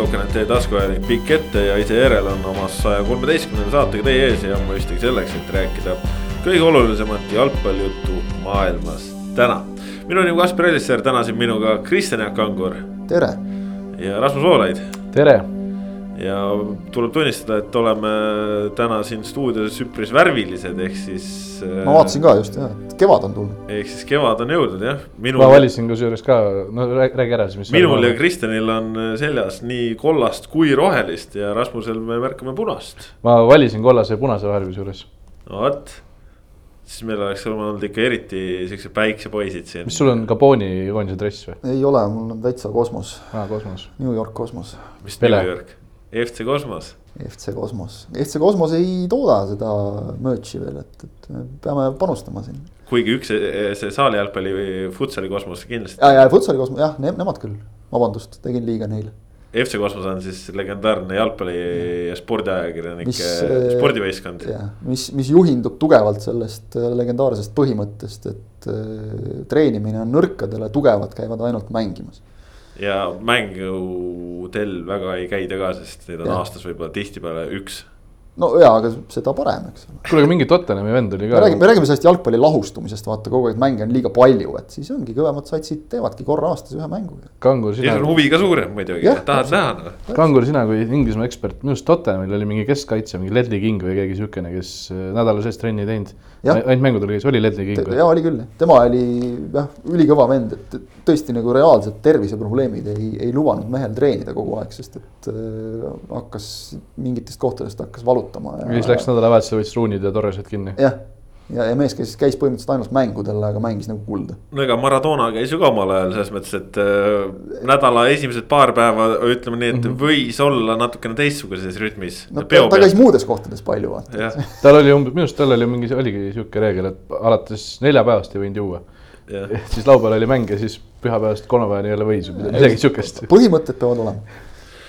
jalgpallisõbrad, Soker.ee taskuajanik pikk ette ja ise järel on oma saja kolmeteistkümnenda saatega teie ees ja mõistagi selleks, et rääkida kõige olulisemat jalgpallijuttu maailmas täna. minu nimi Kaspar Ellissaar, täna siin minuga Kristjan Jaak Kangur. tere. ja Rasmus Voolaid. tere ja tuleb tunnistada, et oleme täna siin stuudios üpris värvilised, ehk siis. ma vaatasin ka just jah, kevad on tulnud. ehk siis kevad on jõudnud jah. ma valisin kusjuures ka, no räägi ära siis, mis. minul ja Kristjanil on seljas nii kollast kui rohelist ja Rasmusel me märkame punast. ma valisin kollase ja punase vahel kusjuures. no vot siis meil oleks olnud ikka eriti siuksed päiksepoisid siin. mis sul on Gaboni koondise dress või? ei ole, mul on täitsa kosmos. aa, kosmos. New York kosmos. mis Pele. New York? FC Kosmos. FC Kosmos, FC Kosmos ei tooda seda merch'i veel, et, et me peame panustama siin. kuigi üks see saali jalgpalli või futsali kosmos kindlasti. ja, ja futsali kosmos jah ne,, nemad küll, vabandust, tegin liiga neile. FC Kosmos on siis legendaarne jalgpalli ja spordiajakirjanike äh, spordivõistkond. mis, mis juhindub tugevalt sellest äh, legendaarsest põhimõttest, et äh, treenimine on nõrkadele, tugevad käivad ainult mängimas ja mängudel väga ei käida ka, sest neid on ja. aastas võib-olla tihtipeale üks no jaa, aga seda parem, eks ole. kuule, aga mingi Tottenhami vend oli ka. me räägime, me räägime sellest jalgpalli lahustumisest, vaata kogu aeg mänge on liiga palju, et siis ongi kõvemad satsid teevadki korra aastas ühe mängu. Kangur, sina. see on huvi ka suurem muidugi, tahad näha no.. Kangur, sina kui Inglismaa ekspert, minu arust Tottenhamil oli mingi keskkaitse, mingi Ledley King või keegi siukene, kes äh, nädala sees trenni ei teinud. ainult mängudel käis, oli Ledley King või? jaa, oli küll, tema oli jah, ülikõva vend, et tõesti nagu reaalsed terviseprobleemid ei, ei lubanud mehel treenida kogu aeg, sest et äh, hakkas mingitest kohtadest hakkas valutama. ja siis läks nädalavahetusel võttis ruunid ja torresed kinni. jah, ja, ja mees käis, käis põhimõtteliselt ainult mängudel, aga mängis nagu kulda. no ega Maradona käis ju ka omal ajal selles mõttes, et äh, nädala esimesed paar päeva, ütleme nii, et mm -hmm. võis olla natukene teistsuguses rütmis. no ta, ta käis muudes kohtades palju vaata. tal oli umbes, minu arust tal oli mingi, oligi sihuke reegel, et alates neljapäevast ei võinud juua siis laupäeval oli mäng ja siis pühapäevast kolmapäevani jälle võis või midagi siukest. põhimõtted peavad olema.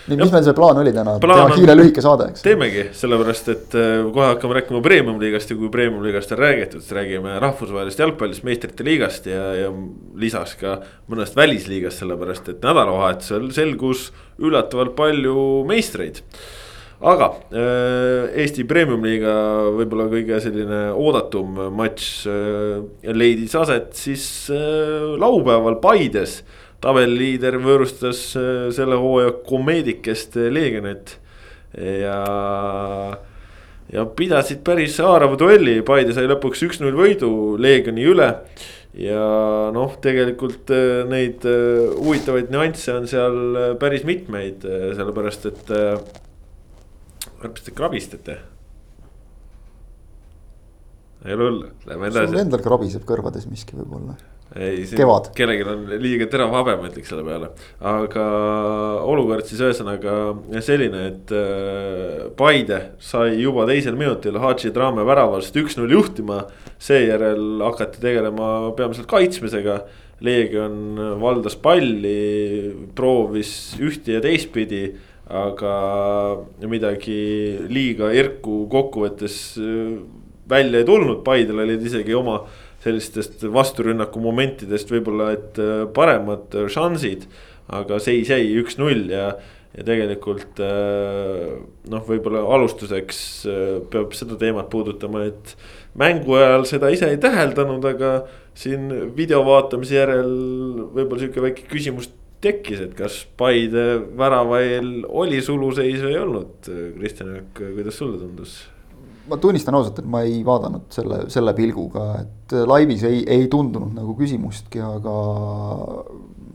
Nii, mis meil see plaan oli täna, teha kiire lühike saade, eks? teemegi, sellepärast et äh, kohe hakkame rääkima premium-liigast ja kui premium-liigast on räägitud, siis räägime rahvusvahelisest jalgpallist, meistrite liigast ja, ja lisaks ka mõnest välisliigast, sellepärast et nädalavahetusel selgus üllatavalt palju meistreid aga äh, Eesti Premium-liiga võib-olla kõige selline oodatum matš äh, leidis aset siis laupäeval Paides tabeliliider võõrustas äh, selle hooaja komeedikest äh, Leegionit ja, ja pidasid päris haarava duelli, Paide sai lõpuks üks-null võidu Leegioni üle. ja noh, tegelikult äh, neid huvitavaid nüansse on seal päris mitmeid, sellepärast et. Mis te krabistate? ei ole hullu, lähme edasi. sul endal krabiseb kõrvades miski võib-olla ei, kellelgi on liiga terav habe, ma ütleks selle peale. aga olukord siis ühesõnaga selline, et äh, Paide sai juba teisel minutil Hadži Drame väravast üks-null juhtima. seejärel hakati tegelema peamiselt kaitsmisega. Leegion valdas palli, proovis ühte ja teistpidi aga midagi liiga erku kokkuvõttes äh, välja ei tulnud, Paidel olid isegi oma sellistest vasturünnaku momentidest võib-olla, et äh, paremad šansid. aga seis jäi üks-null ja, ja tegelikult äh, noh, võib-olla alustuseks äh, peab seda teemat puudutama, et. mängu ajal seda ise ei täheldanud, aga siin video vaatamise järel võib-olla sihuke väike küsimus tekkis, et kas Paide värava eel oli suluseis või ei olnud, Kristjan, kuidas sulle tundus? ma tunnistan ausalt, et ma ei vaadanud selle, selle pilguga, et laivis ei, ei tundunud nagu küsimustki, aga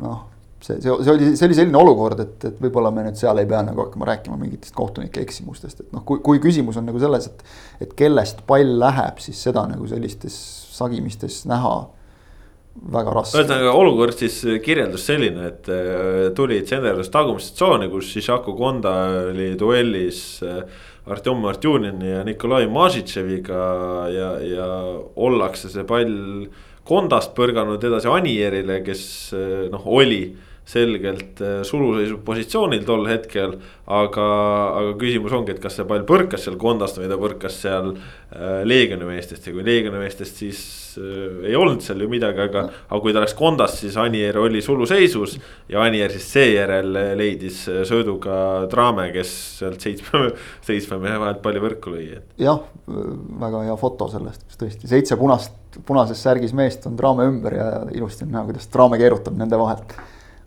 noh. see, see, see oli, see oli selline olukord, et, et võib-olla me nüüd seal ei pea nagu hakkama rääkima mingitest kohtunike eksimustest, et noh, kui, kui küsimus on nagu selles, et. et kellest pall läheb, siis seda nagu sellistes sagimistes näha väga raske. ühesõnaga olukord siis kirjeldus selline, et äh, tuli tsenderdus tagumisse tsooni, kus Šišaku Konda oli duellis äh, Artjom Artjunini ja Nikolai Mažitševiga ja, ja ollakse see pall Kondast põrganud edasi Anierile, kes noh, oli selgelt äh, suluseisu positsioonil tol hetkel. aga, aga küsimus ongi, et kas see pall põrkas seal Kondast või ta põrkas seal äh, Leegioni meestest ja kui Leegioni meestest, siis äh, ei olnud seal ju midagi, aga. aga kui ta läks Kondast, siis Anier oli suluseisus ja Anier siis seejärel leidis sööduga Traame, kes sealt seitsme, seitsme mehe vahelt palli võrku lõi. jah, väga hea foto sellest, kus tõesti seitse punast, punases särgis meest on Traame ümber ja ilusti on näha, kuidas Traame keerutab nende vahelt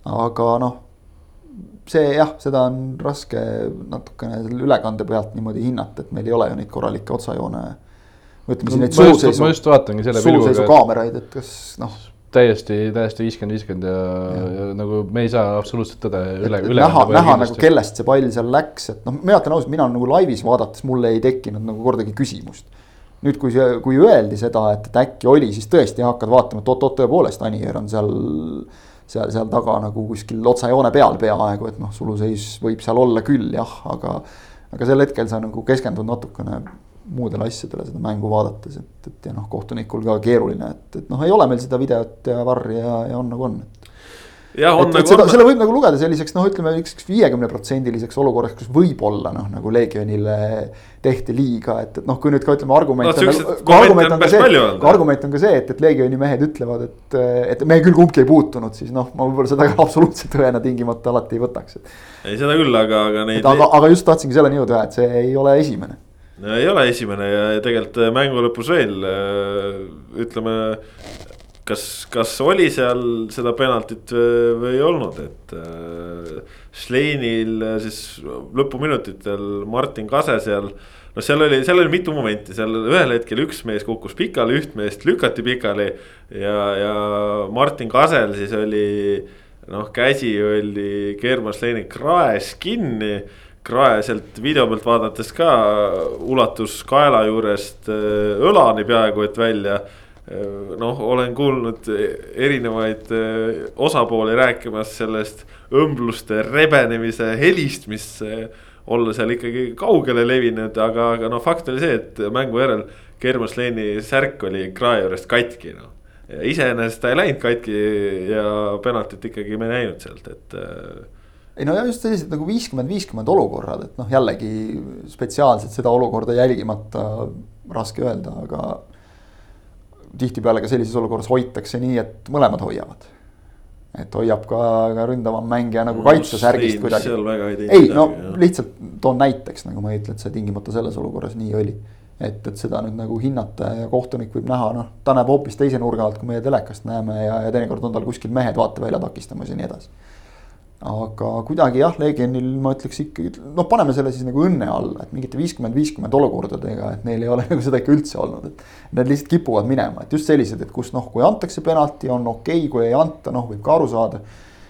aga noh, see jah, seda on raske natukene selle ülekande pealt niimoodi hinnata, et meil ei ole ju neid korralikke otsajoone. Ütleme siin neid suuseisu, ma just vaatangi selle pilguga. kaameraid, et kas noh. täiesti, täiesti viiskümmend, viiskümmend ja, ja., nagu me ei saa absoluutselt tõde üle, üle. näha, näha nagu kellest see pall seal läks, et noh, mina ütlen ausalt, mina nagu laivis vaadates mul ei tekkinud nagu kordagi küsimust nüüd, kui see, kui öeldi seda, et, et äkki oli, siis tõesti hakkad vaatama, et oot-oot, tõepoolest, Anier on seal seal, seal taga nagu kuskil otsajoone peal peaaegu, et noh, suluseis võib seal olla küll jah, aga. aga sel hetkel sa nagu keskendud natukene muudele asjadele seda mängu vaadates, et, et ja noh, kohtunikul ka keeruline, et, et noh, ei ole meil seda videot ja varri ja, ja on nagu on, et et, et nagu seda, selle võib nagu lugeda selliseks noh, ütleme niisuguseks viiekümneprotsendiliseks olukorraks, kus võib-olla noh, nagu Legionile tehti liiga, et, et noh, kui nüüd ka ütleme argument no,. Nagu, argument on see, argument on ka see, et, et Legioni mehed ütlevad, et, et me küll kumbki ei puutunud, siis noh, ma võib-olla seda absoluutselt tõena tingimata alati ei võtaks. ei, seda küll, aga, aga neid. aga, aga just tahtsingi selleni jõuda, et see ei ole esimene no ei ole esimene ja tegelikult mängu lõpus veel ütleme kas, kas oli seal seda penaltit või ei olnud, et äh, Schleinil siis lõpuminutitel Martin Kase seal. no seal oli, seal oli mitu momenti, seal ühel hetkel üks mees kukkus pikali, üht meest lükati pikali ja, ja Martin Kasel siis oli noh, käsi oli German Schleini kraes kinni krae sealt video pealt vaadates ka ulatus kaela juurest äh, õlani peaaegu et välja noh, olen kuulnud erinevaid eh, osapooli rääkimas sellest õmbluste rebenemise helist, mis olla seal ikkagi kaugele levinud, aga, aga noh, fakt oli see, et mängu järel German Sleni särk oli krae juurest katki, noh. iseenesest ta ei läinud katki ja penaltit ikkagi me ei näinud sealt, et ei no ja just sellised nagu viiskümmend, viiskümmend olukorrad, et noh, jällegi spetsiaalselt seda olukorda jälgimata raske öelda, aga tihtipeale ka sellises olukorras hoitakse nii, et mõlemad hoiavad. et hoiab ka, ka ründavam mängija nagu kaitsesärgist kuidagi. ei no jah. lihtsalt toon näiteks, nagu ma ei ütle, et see tingimata selles olukorras nii oli. et, et seda nüüd nagu hinnata ja kohtunik võib näha, noh, ta näeb hoopis teise nurga alt, kui meie telekast näeme ja, ja teinekord on tal kuskil mehed vaatevälja takistamas ja nii edasi aga kuidagi jah, Legionil ma ütleks ikkagi, noh, paneme selle siis nagu õnne alla, et mingite viiskümmend, viiskümmend olukordadega, et neil ei ole nagu seda ikka üldse olnud, et. Need lihtsalt kipuvad minema, et just sellised, et kus noh, kui antakse penalti, on okei okay,, kui ei anta, noh, võib ka aru saada.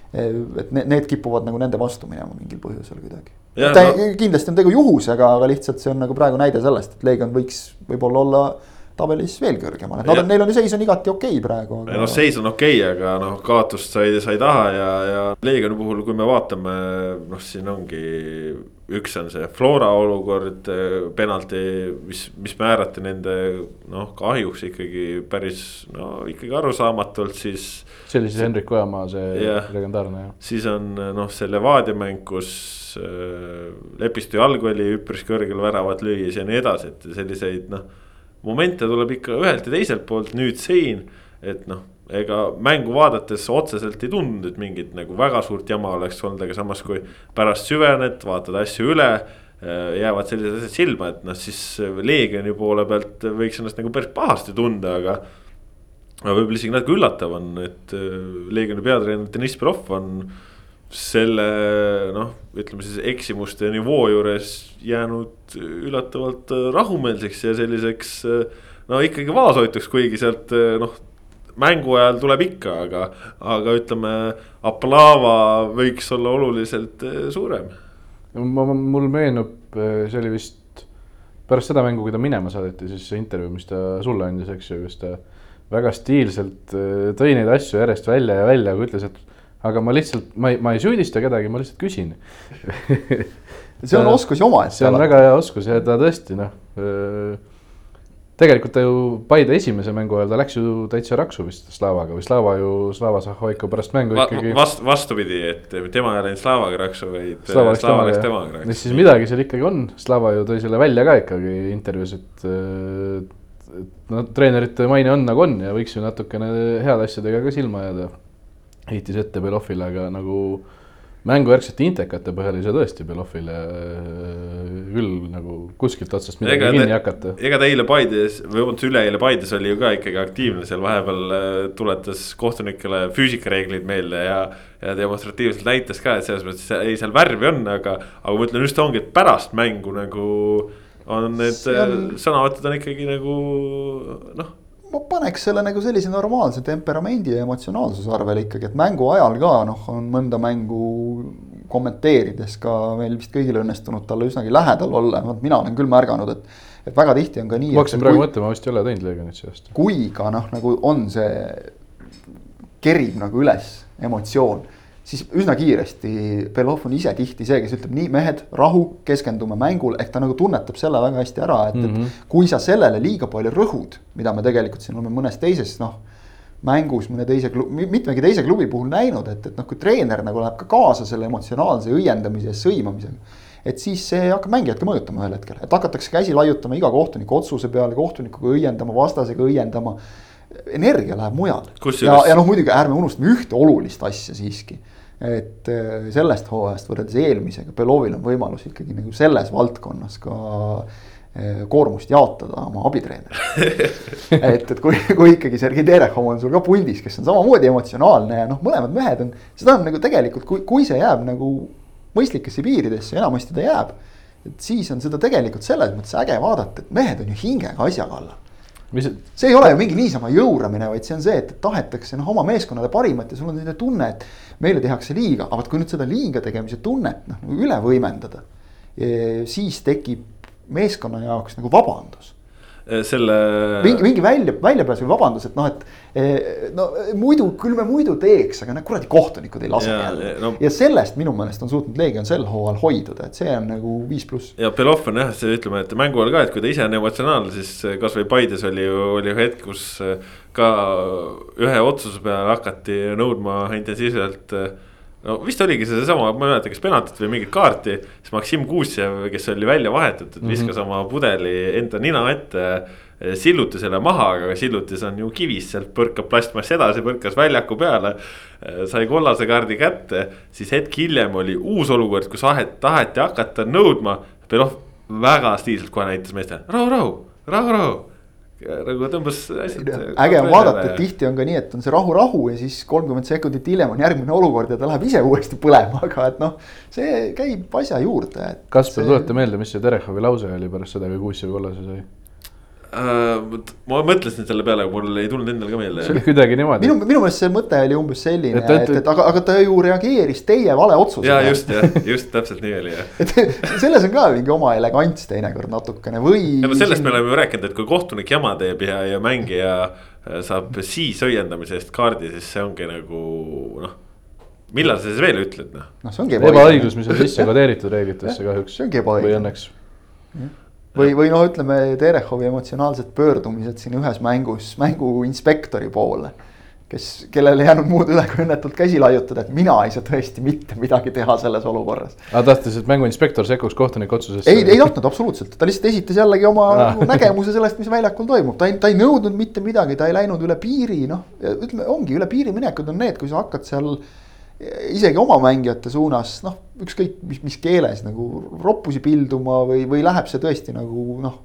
et need, need kipuvad nagu nende vastu minema mingil põhjusel kuidagi. No. kindlasti on tegu juhusega, aga lihtsalt see on nagu praegu näide sellest, et Legion võiks võib-olla olla tabelis veel kõrgemal, et nad on, neil on seis on igati okei okay praegu aga.... noh, seis on okei okay,, aga noh, kaotust sa ei, sa ei taha ja, ja Leegioni puhul, kui me vaatame, noh, siin ongi. üks on see Flora olukord, penalti, mis, mis määrati nende noh, kahjuks ikkagi päris no ikkagi arusaamatult, siis. see oli siis Hendrik Ojamaa, see yeah, legendaarne jah. siis on noh, see Levadia mäng, kus äh, Lepistu jalg oli üpris kõrgel väravat lüües ja nii edasi, et selliseid noh momente tuleb ikka ühelt ja teiselt poolt, nüüd siin, et noh ega mängu vaadates otseselt ei tundunud, et mingit nagu väga suurt jama oleks olnud, aga samas kui pärast süvened, vaatad asju üle. Äh, jäävad sellised asjad silma, et noh, siis Leegioni poole pealt võiks ennast nagu päris pahasti tunda, aga. aga võib-olla isegi natuke üllatav on, et äh, Leegioni peatreener Deniss Belov on selle noh, ütleme siis eksimuste nivoo juures jäänud üllatavalt rahumeelseks ja selliseks. no ikkagi vaoshoituks, kuigi sealt noh, mängu ajal tuleb ikka, aga, aga ütleme, Aplava võiks olla oluliselt suurem. ma, mul meenub, see oli vist pärast seda mängu, kui ta minema saadeti, siis see intervjuu, mis ta sulle andis, eks ju, kus ta väga stiilselt tõi neid asju järjest välja ja välja, aga ütles, et aga ma lihtsalt, ma ei, ma ei süüdista kedagi, ma lihtsalt küsin see on oskus omaette. see on väga hea oskus ja ta tõesti noh. tegelikult ta ju Paide esimese mängu ajal ta läks ju täitsa raksu vist Slavaga või Slava ju, Slava Zahhoiko pärast mängu Va ikkagi. vast-, vastupidi, et tema ei läinud Slavaga raksu, vaid Slava läks Slava temaga, temaga raksu. siis midagi seal ikkagi on, Slava ju tõi selle välja ka ikkagi intervjuus, et. et no treenerite maine on nagu on ja võiks ju natukene heade asjadega ka silma jääda. Heitis ette Belovile, aga nagu mängujärgsete intekate põhjal ei saa tõesti Belovile äh, küll nagu kuskilt otsast midagi Ega kinni te- hakata. ega ta eile Paides või vabandust, üleeile Paides oli ju ka ikkagi aktiivne seal vahepeal äh, tuletas kohtunikele füüsikareeglid meelde ja. ja demonstratiivselt näitas ka, et selles mõttes ei, seal värvi on, aga, aga ma ütlen just ongi, et pärast mängu nagu. on need on- on... sõnavõtud on ikkagi nagu noh, ma paneks selle nagu sellise normaalse temperamendi ja emotsionaalsuse arvele ikkagi, et mängu ajal ka noh, on mõnda mängu kommenteerides ka meil vist kõigil õnnestunud talle üsnagi lähedal olla, vot mina olen küll märganud, et. et väga tihti on ka nii. ma hakkasin praegu mõtlema, ma vist ei ole teinud Leegionit see aasta. kui ka noh, nagu on see, kerib nagu üles emotsioon, siis üsna kiiresti Belov on ise tihti see, kes ütleb nii, mehed, rahu, keskendume mängule, ehk ta nagu tunnetab selle väga hästi ära, et mm, Mhm. -hmm. et kui sa sellele liiga palju rõhud, mida me tegelikult siin oleme mõnes teises noh mängus mõne teise klubi, mitmegi teise klubi puhul näinud, et, et noh, kui treener nagu läheb ka kaasa selle emotsionaalse õiendamise ja sõimamisega. et siis see hakkab mängijat ka mõjutama ühel hetkel, et hakatakse käsi laiutama iga kohtuniku otsuse peale, kohtunikuga õiendama, vastasega õiendama. energia läheb mujale ja, ja noh, muidugi ärme unustame ühte olulist asja siiski. Et äh, sellest hooajast võrreldes eelmisega, Belovil on võimalus ikkagi nagu selles valdkonnas ka äh, koormust jaotada oma abitreeneriga et, et kui, kui ikkagi Sergei Terehov on sul ka pundis, kes on samamoodi emotsionaalne ja noh, mõlemad mehed on, seda on nagu tegelikult, kui, kui see jääb nagu mõistlikesse piiridesse enamasti ta jääb. et siis on seda tegelikult selles mõttes äge vaadata, et mehed on ju hingega asja kallal mis, see ei ole ju mingi niisama jõuramine, vaid see on see, et tahetakse noh, oma meeskonnale parimat ja sul on selline tunne, et meile tehakse liiga, aga vot kui nüüd seda liiga tegemise tunnet noh üle võimendada. siis tekib meeskonna jaoks nagu vabandus selle. mingi, mingi välja, väljapääs või vabandus, et noh, et eh, no muidu, küll me muidu teeks, aga noh, kuradi kohtunikud ei lase Ja, jälle no- ja sellest minu meelest on suutnud Leegion sel hooajal hoiduda, et see on nagu viis pluss. ja Belov on jah, see ütleme, et mängu ajal ka, et kui ta ise on emotsionaalne, siis kasvõi Paides oli ju, oli ju hetk, kus äh, ka ühe otsuse peale hakati nõudma intensiivselt. No vist oligi see seesama, ma ei mäleta, kas penaltit või mingit kaarti, siis Maksim Kuusjev, kes oli välja vahetatud, viskas mm -hmm. oma pudeli enda nina ette silluti selle maha, aga sillutis on ju kivis, sealt põrkab plastmass edasi, põrkas väljaku peale. sai kollase kaardi kätte, siis hetk hiljem oli uus olukord, kus ahet, taheti hakata nõudma. Belov väga stiilselt kohe näitas meestele rahu, rahu, rahu, rahu. Nagu tõmbas asjad. äge on vaadata, et tihti on ka nii, et on see rahu, rahu ja siis kolmkümmend sekundit hiljem on järgmine olukord ja ta läheb ise uuesti põlema, aga et noh. see käib asja juurde, et. Kaspar see..., tuleta meelde, mis see Terehovi lause oli pärast seda, kui Kuussev kollase sai? Äh, ma mõtlesin selle peale, aga mul ei tulnud endal ka meelde. see oli kuidagi niimoodi. minu, minu meelest see mõte oli umbes selline, Et et, ta- et, aga, aga ta ju reageeris teie vale otsusele. ja just jah, just täpselt nii oli jah. et selles on ka mingi oma elegants teinekord natukene või. sellest me oleme ju rääkinud, et kui kohtunik jama teeb ja, ja mängija äh, saab siis õiendamise eest kaardi, siis see ongi nagu noh. millal sa siis veel ütled noh? noh, see ongi ebaõiglus, mis on sisse kodeeritud reeglitesse kahjuks. see ongi ebaõiglane. või õnneks. Või, või noh, ütleme Terehovi emotsionaalsed pöördumised siin ühes mängus mängu inspektori poole. kes, kellel ei jäänud muud üle kui õnnetult käsi laiutada, et mina ei saa tõesti mitte midagi teha selles olukorras. aga tahtis, et mänguinspektor sekkuks kohtuniku otsusesse? ei, ei tahtnud absoluutselt, ta lihtsalt esitas jällegi oma Ah. nagu nägemuse sellest, mis väljakul toimub, ta ei, ta ei nõudnud mitte midagi, ta ei läinud üle piiri, noh. ütleme, ongi üle piiri minekud on need, kui sa hakkad seal isegi oma mängijate suunas, noh, ükskõik mis, mis keeles nagu roppusi pilduma või, või läheb see tõesti nagu noh,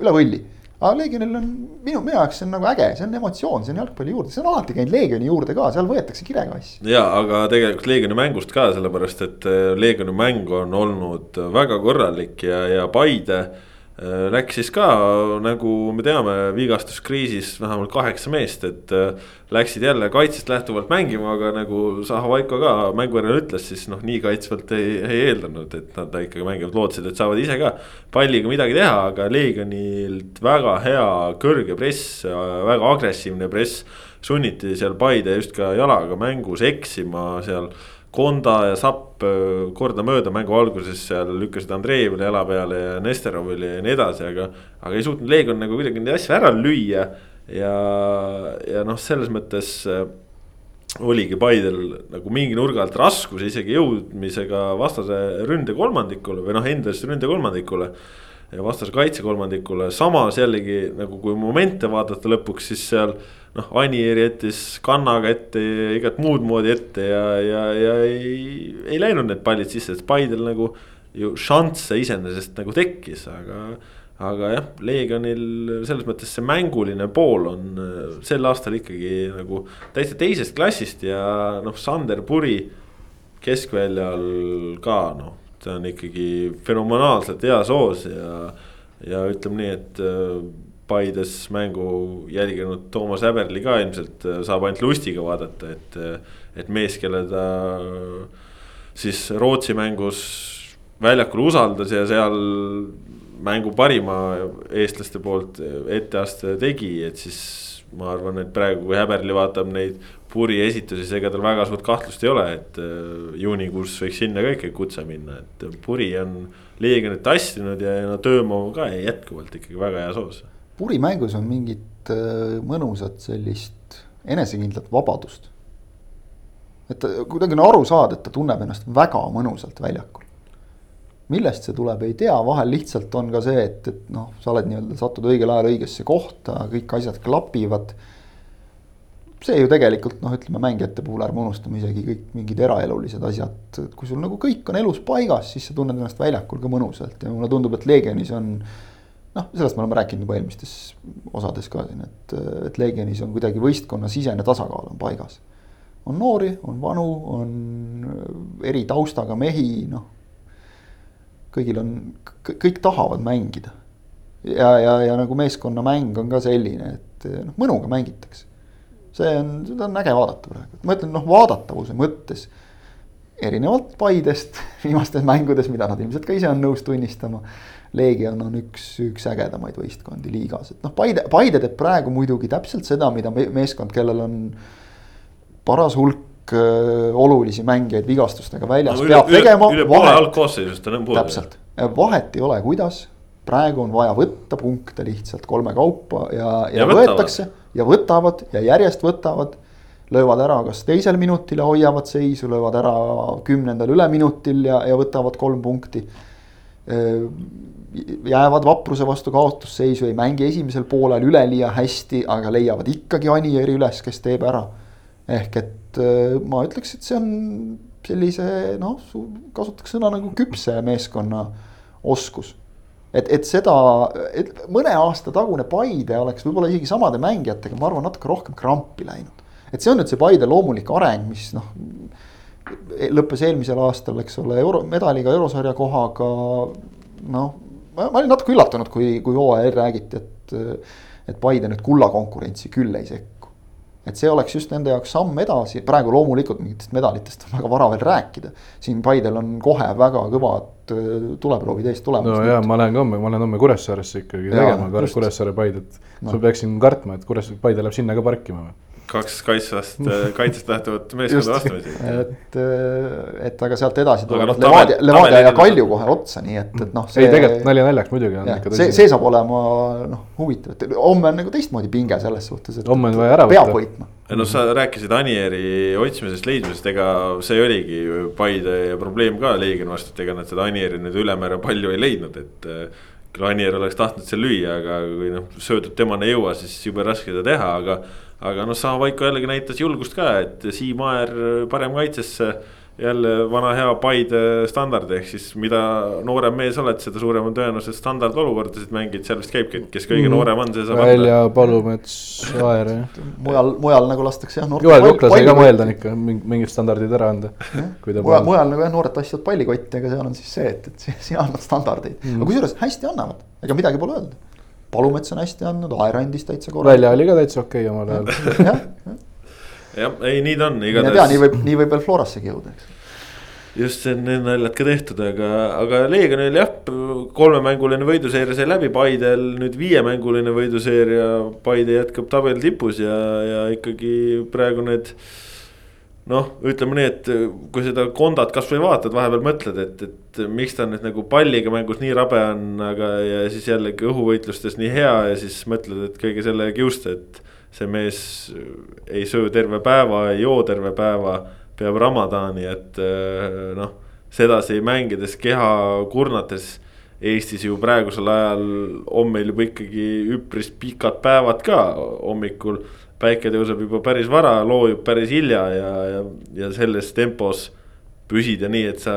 üle võlli. aga Leegionil on minu, minu jaoks see on nagu äge, see on emotsioon, see on jalgpalli juurde, see on alati käinud Leegioni juurde ka, seal võetakse kirega asju. ja, aga tegelikult Leegioni mängust ka, sellepärast et äh, Leegioni mäng on olnud väga korralik ja, ja Paide läks siis ka nagu me teame, vigastuskriisis vähemalt kaheksa meest, et äh, läksid jälle kaitsest lähtuvalt mängima, aga nagu Zahhovaiko ka mängu järel ütles, siis noh, nii kaitsvalt ei, ei eeldanud, et nad ikkagi mängivad, lootsid, et saavad ise ka palliga midagi teha, aga Leegionilt väga hea kõrge press, väga agressiivne press sunniti seal Paide just ka jalaga mängus eksima seal Konda ja Sapp äh, kordamööda mängu alguses seal lükkasid Andreevile jala peale ja Nesterovile ja nii edasi, aga. aga ei suutnud Leegion nagu kuidagi neid asju ära lüüa ja, ja noh, selles mõttes äh, oligi Paidel nagu mingi nurga alt raskus isegi jõudmisega vastase ründekolmandikule või noh, endas ründekolmandikule ja vastase kaitsekolmandikule, samas jällegi nagu kui momente vaadata lõpuks, siis seal noh, Anieri jättis kannaga ette ja igat muud moodi ette ja, ja, ja ei, ei läinud need pallid sisse, et Paidel nagu ju šansse iseenesest nagu tekkis, aga. aga jah, Leegionil selles mõttes see mänguline pool on äh, sel aastal ikkagi nagu täitsa teisest klassist ja noh, Sander Puri keskväljal ka noh, ta on ikkagi fenomenaalselt heas hoos ja, ja ütleme nii, et äh, Paides mängu jälginud Toomas Häberli ka ilmselt äh, saab ainult lustiga vaadata, et, äh, et mees, kelle ta siis Rootsi mängus väljakul usaldas ja seal mängu parima eestlaste poolt etteaste tegi, et siis ma arvan, et praegu, kui Häberli vaatab neid puri esitusi, siis ega tal väga suurt kahtlust ei ole, et äh, juunikuus võiks sinna ka ikkagi kutse minna, et puri on Leegionit tassinud ja no Töömo ka jätkuvalt ikkagi väga heas hoos Puri mängus on mingit äh, mõnusat sellist enesekindlat vabadust. et kuidagi on aru saada, et ta tunneb ennast väga mõnusalt väljakul. millest see tuleb, ei tea, vahel lihtsalt on ka see, et, et noh, sa oled nii-öelda, satud õigel ajal õigesse kohta, kõik asjad klapivad. see ju tegelikult noh, ütleme mängijate puhul ärme unustame isegi kõik mingid eraelulised asjad, kui sul nagu kõik on elus paigas, siis sa tunned ennast väljakul ka mõnusalt ja mulle tundub, et Leegionis on noh, sellest me oleme rääkinud juba eelmistes osades ka siin, et, et Legionis on kuidagi võistkonna sisene tasakaal on paigas. on noori, on vanu, on eri taustaga mehi, noh. kõigil on, kõik tahavad mängida. ja, ja, ja nagu meeskonnamäng on ka selline, et noh, mõnuga mängitakse. see on, seda on äge vaadata praegu, ma ütlen noh, vaadatavuse mõttes erinevalt Paidest viimastes mängudes, mida nad ilmselt ka ise on nõus tunnistama Leegion on üks, üks ägedamaid võistkondi liigas, et noh, Paide, Paide teeb praegu muidugi täpselt seda, mida meeskond, kellel on paras hulk öö, olulisi mängijaid vigastustega väljas no,, peab üle, tegema. üle poole algkoosseisust on puudu. täpselt, vahet ei ole, kuidas, praegu on vaja võtta punkte lihtsalt kolme kaupa ja, ja, ja võetakse ja võtavad ja järjest võtavad. Löövad ära kas teisel minutil ja hoiavad seisu, löövad ära kümnendal üleminutil ja, ja võtavad kolm punkti jäävad vapruse vastu kaotusseisu, ei mängi esimesel poolel üleliia hästi, aga leiavad ikkagi Anieri üles, kes teeb ära. ehk et äh, ma ütleks, et see on sellise noh, kasutaks sõna nagu küpse meeskonna oskus. et, et seda, et mõne aasta tagune Paide oleks võib-olla isegi samade mängijatega, ma arvan, natuke rohkem krampi läinud. et see on nüüd see Paide loomulik areng, mis noh lõppes eelmisel aastal, eks ole, euro, medaliga eurosarja kohaga. noh, ma, ma olin natuke üllatunud, kui, kui hooajal räägiti, et, et Paide nüüd kullakonkurentsi küll ei sekku. et see oleks just nende jaoks samm edasi, praegu loomulikult mingitest medalitest on väga vara veel rääkida. siin Paidel on kohe väga kõvad äh, tuleproovid ees tulemas. no ja ma lähen ka homme, ma lähen homme Kuressaaresse ikkagi ja, tegema Kuressaare Paidet no.. ma peaksin kartma, et Kuressaare Paide läheb sinna ka parkima või? Kaks kaitsvast, kaitsest lähtuvat meeskonda vastamisi. et, et aga sealt edasi tulevad no, Levadia, Levadia ja Kalju kohe otsa, nii et, et noh. ei, tegelikult nalja naljaks muidugi on ikka tõsi. see, see saab olema noh, huvitav, et homme on nagu teistmoodi pinge selles suhtes, et. homme on vaja ära võtta. peab võitma. no sa rääkisid Anieri otsimisest, leidmisest, ega see oligi Paide probleem ka Leegioni vastu, et ega nad seda Anieri nüüd ülemäära palju ei leidnud, et küll Anier oleks tahtnud seal lüüa, aga kui noh, söödud temani ei jõua, siis jube raske seda teha, aga aga noh, Sahavaiko jällegi näitas julgust ka, et Siim Aer parem kaitsesse. jälle vana hea Paide standard, ehk siis mida noorem mees oled, seda suurem on tõenäosus standardolukordasid mängid, seal vist käibki, et kes kõige mm. noorem on, see saab. välja Palumets, Aer jah. mujal, mujal nagu lastakse jah. Joel Kukla sai ka mõelda ikka mingid standardid ära anda. mujal, mujal nagu jah, noored tassivad pallikotti, aga seal on siis see, et, et siin annavad standardeid mm., aga kusjuures hästi annavad, ega midagi pole öelda Palumets on hästi andnud, Aer andis täitsa korralikult. välja oli ka täitsa okei okay, omal ajal. jah, jah, ei nii ta on igatahes. mine tea, nii võib, nii võib veel Florassegi jõuda, eks just see on need naljad ka tehtud, aga, aga Leegionil jah, kolmemänguline võiduseeria sai läbi, Paidel nüüd viiemänguline võiduseeria. Paide jätkab tabeli tipus ja, ja ikkagi praegu need noh, ütleme nii, et kui seda Kondat kasvõi vaatad, vahepeal mõtled, et, et miks ta nüüd nagu palliga mängus nii rabe on, aga ja siis jällegi õhuvõitlustes nii hea ja siis mõtled, et kõige selle kiuste, et. see mees ei söö terve päeva, ei joo terve päeva, peab Ramadani, et noh, sedasi mängides keha kurnates Eestis ju praegusel ajal on meil juba ikkagi üpris pikad päevad ka hommikul. Päike tõuseb juba päris vara, loojub päris hilja ja, ja, ja selles tempos püsida nii, et sa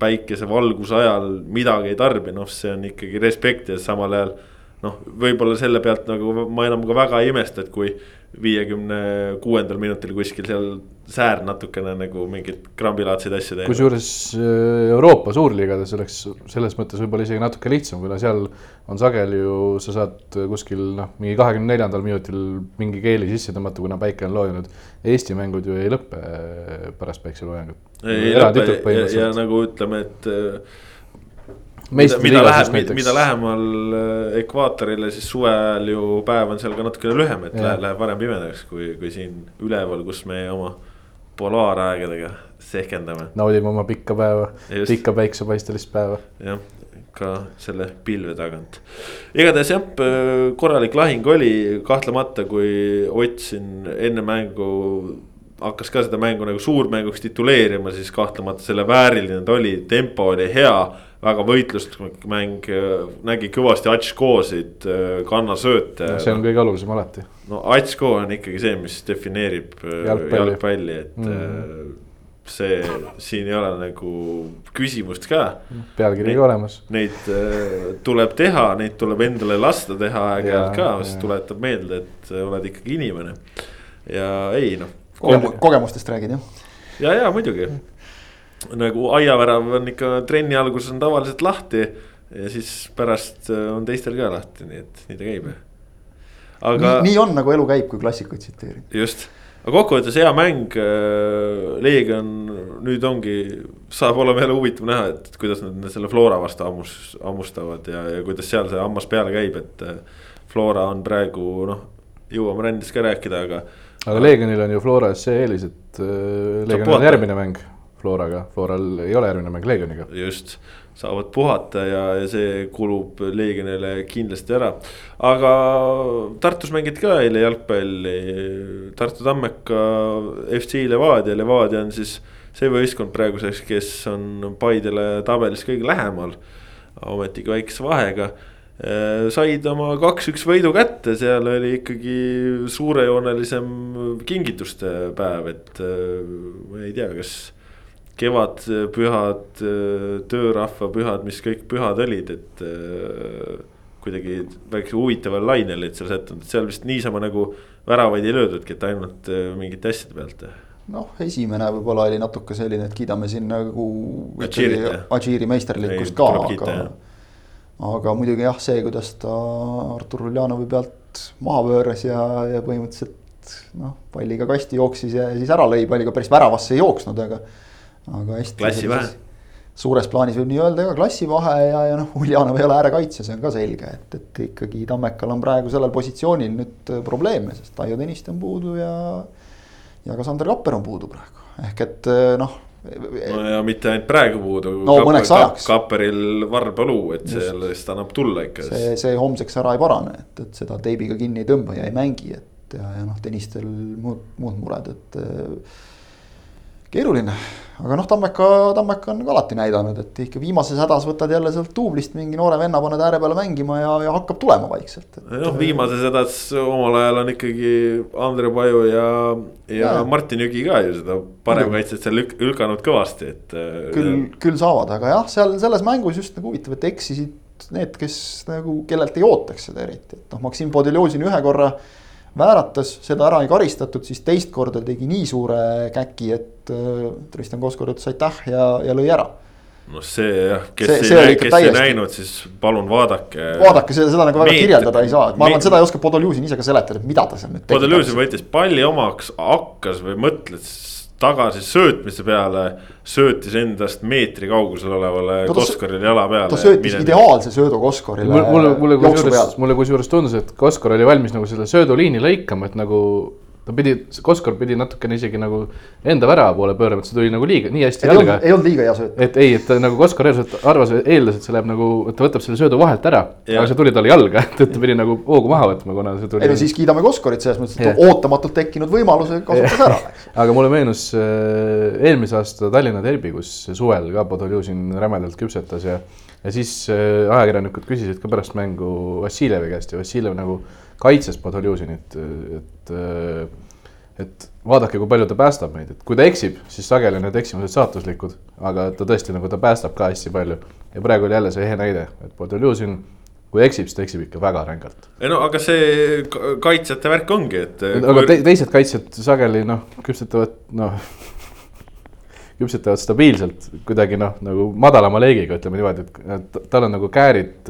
päikesevalguse ajal midagi ei tarbi, noh, see on ikkagi respekt ja samal ajal. noh, võib-olla selle pealt nagu ma enam ka väga ei imesta, et kui viiekümne kuuendal minutil kuskil seal säär natukene nagu mingeid krambilaadseid asju teeb. kusjuures äh, Euroopa suurliigades oleks selles mõttes võib-olla isegi natuke lihtsam, kuna seal on sageli ju, sa saad kuskil noh, mingi kahekümne neljandal minutil mingi keeli sisse tõmmata, kuna päike on loojunud. Eesti mängud ju ei lõpe äh, pärast päikseloojangut. ja, ja nagu ütleme, et äh, mida, mida läheb, mida lähemal äh, ekvaatorile, siis suvel ju päev on seal ka natukene lühem, et läheb, läheb varem pimedaks, kui, kui siin üleval, kus me oma polaaraegadega sehkendame. naudime oma pikka päeva, pikka päiksepaistelist päeva. jah, ka selle pilve tagant. igatahes jah, korralik lahing oli kahtlemata, kui Ott siin enne mängu hakkas ka seda mängu nagu suurmänguks tituleerima, siis kahtlemata selle vääriline ta oli, tempo oli hea väga võitluslik mäng, nägi kõvasti Atškosid, kannasööte no,. see on kõige olulisem alati. no Atško on ikkagi see, mis defineerib äh, jalgpalli, jalgpalli, et mm. see, siin ei ole nagu küsimust ka. pealkiri ka olemas. Neid tuleb teha, neid tuleb endale lasta teha aeg-ajalt ka, sest tuletab meelde, et oled ikkagi inimene. ja ei noh Kogem. kogemustest räägid jah? ja, ja muidugi nagu aiavärav on ikka trenni alguses on tavaliselt lahti ja siis pärast äh, on teistel ka lahti, nii et nii ta käib. aga. nii on nagu elu käib, kui klassikuid tsiteerida. just, aga kokkuvõttes hea mäng. Äh, Leegion nüüd ongi, saab olema jälle huvitav näha, et kuidas nad selle Flora vastu hammus, hammustavad ja, ja kuidas seal see hammas peale käib, et. Äh, Flora on praegu noh, jõuame rändest ka rääkida, aga. aga Leegionil on ju Floras see eelis, et Leegionil on järgmine mäng Floraga, Floral ei ole järgmine mäng Leegioniga. just, saavad puhata ja, ja see kulub Leegionile kindlasti ära. aga Tartus mängiti ka eile jalgpalli, Tartu Tammeka FC Levadia, Levadia on siis see võistkond praeguseks, kes on Paidele tabelis kõige lähemal. ometigi väikese vahega said oma kaks-üks võidu kätte, seal oli ikkagi suurejoonelisem kingituste päev, et ma ei tea, kas kevadpühad, töörahva pühad, mis kõik pühad olid, et äh, kuidagi väikse huvitaval lainel olid seal sättunud, et seal vist niisama nagu väravaid ei löödudki, et ainult äh, mingite asjade pealt. noh, esimene võib-olla oli natuke selline, et kiidame siin nagu Adžiiri meisterlikkust ka, aga. aga muidugi jah, see, kuidas ta Artur Uljanovi pealt maha pööras ja, ja põhimõtteliselt noh, palliga kasti jooksis ja siis ära lõi, palliga päris väravasse ei jooksnud, aga aga hästi. klassivahe. suures plaanis võib nii öelda ka klassivahe ja, ja noh, Uljanov ei ole äärekaitse, see on ka selge, et, et ikkagi Tammekal on praegu sellel positsioonil nüüd äh, probleeme, sest Taio Tõniste on puudu ja. ja ka Sander Kapper on puudu praegu, ehk et äh, noh no ja mitte ainult praegu puudu. no Kapper, ajaks. Kapperil varbaluu, et sellest annab tulla ikka. see, see homseks ära ei parane, et, et seda teibiga kinni ei tõmba ja ei mängi, et ja, ja noh, Tõnistel muud, muud mured, et äh, keeruline, aga noh, Tammeka, Tammeka on ka alati näidanud, et ikka viimases hädas võtad jälle sealt duublist mingi noore venna, paned ääre peale mängima ja, ja hakkab tulema vaikselt. noh, viimases hädas omal ajal on ikkagi Andre Paju ja, ja, ja Martin Jügi ka ju seda paremkaitset seal lük, lükanud kõvasti, et. küll, küll saavad, aga jah, seal selles mängus just nagu huvitav, et eksisid need, kes nagu, kellelt ei ootaks seda eriti, et noh, Maksim Podeljozin ühe korra vääratas, seda ära ei karistatud, siis teist korda tegi nii suure käki, et äh, Tristan Koskor ütles aitäh ja, ja lõi ära no see jah, kes see, see ei, kes täiesti... ei näinud, siis palun vaadake. vaadake seda, seda nagu väga meet, kirjeldada ei saa, et ma arvan, seda ei oska Podoljuzin ise ka seletada, et mida ta seal nüüd tegi. Podoljuzin võttis palli omaks, hakkas või mõtles tagasi söötmise peale söötis endast meetri kaugusel olevale no, Koskorile jala peale. ta söötis midagi. ideaalse söödu Koskorile. mulle, mulle kusjuures, mulle kusjuures tundus, et Koskor oli valmis nagu selle sööduliini lõikama, et nagu ta pidi, Koskor pidi natukene isegi nagu enda värava poole pöörama, et see tuli nagu liiga, nii hästi ei jalga ei olnud liiga hea sööt. et ei, et nagu Koskor eeldas, arvas, eeldas, et see läheb nagu, et ta võtab selle söödu vahelt ära, aga see tuli talle jalga, et ta pidi nagu hoogu maha võtma, kuna see tuli ei no. siis kiidame Koskorit selles mõttes, et Jah. ootamatult tekkinud võimaluse kasutas ära. aga mulle meenus äh, eelmise aasta Tallinna derbi, kus suvel ka Podoljuzin rämedalt küpsetas ja, ja siis äh, ajakirjanikud küsisid ka pärast mängu Vassiljevi käest ja Vassiljev nagu kaitses Podoljuzinit, et, et vaadake, kui palju ta päästab meid, et kui ta eksib, siis sageli on need eksimused saatuslikud, aga ta tõesti nagu ta päästab ka hästi palju ja praegu oli jälle see ehe näide, et Podoljuzin kui eksib, siis ta eksib ikka väga rängalt. ei no aga see ka- kaitsjate värk ongi, et. aga te, teised kaitsjad sageli noh, küpsetavad noh, küpsetavad stabiilselt kuidagi noh, nagu madalama leegiga, ütleme niimoodi, et tal on nagu käärid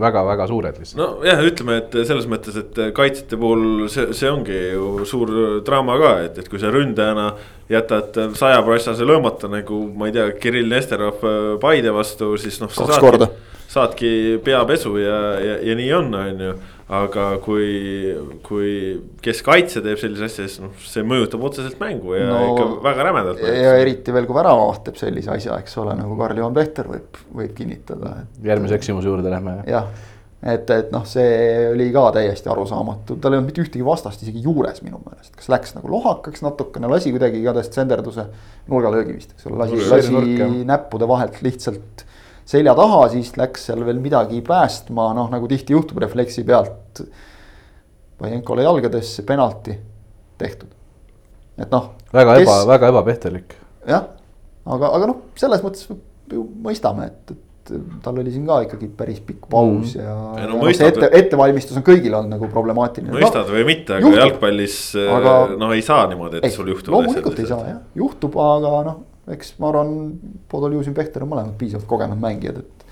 väga-väga suured lihtsalt. nojah, ütleme, et selles mõttes, et kaitsjate puhul see, see ongi ju suur draama ka, et, et kui sa ründajana jätad sajaprotsase löömata nagu ma ei tea, Kirill Nesterov äh, Paide vastu, siis noh. Kaks korda. saadki peapesu ja, ja, ja nii on, on ju. Aga kui, kui keskkaitse teeb sellise asja, siis noh, see mõjutab otseselt mängu ja no, ikka väga rämedalt. ja eriti veel, kui väravavaht teeb sellise asja, eks ole, nagu Karl-Juhan Pehter võib, võib kinnitada, et järgmise eksimuse juurde lähme. jah, et, et noh, see oli ka täiesti arusaamatu, tal ei olnud mitte ühtegi vastast isegi juures minu meelest, kas läks nagu lohakaks natukene, lasi kuidagi igatahes tsenderduse nurgalöögi vist, eks ole, lasi, lasi nurk, näppude vahelt lihtsalt selja taha, siis läks seal veel midagi päästma, noh nagu tihti juhtub refleksi pealt. Vajenkole jalgadesse penalti tehtud, et noh. väga eba, väga ebapehterlik. jah, aga, aga noh, selles mõttes ju mõistame, et, et tal oli siin ka ikkagi päris pikk paus mm. ja, ja no no, see mõistad, ette, ettevalmistus on kõigil olnud nagu problemaatiline. mõistad või mitte, aga juhtub. jalgpallis. Aga- noh, ei saa niimoodi, et ei sul juhtub. loomulikult ei saa jah, juhtub, aga noh, eks ma arvan, Podoljuzin, Pehter on mõlemad piisavalt kogenud mängijad, et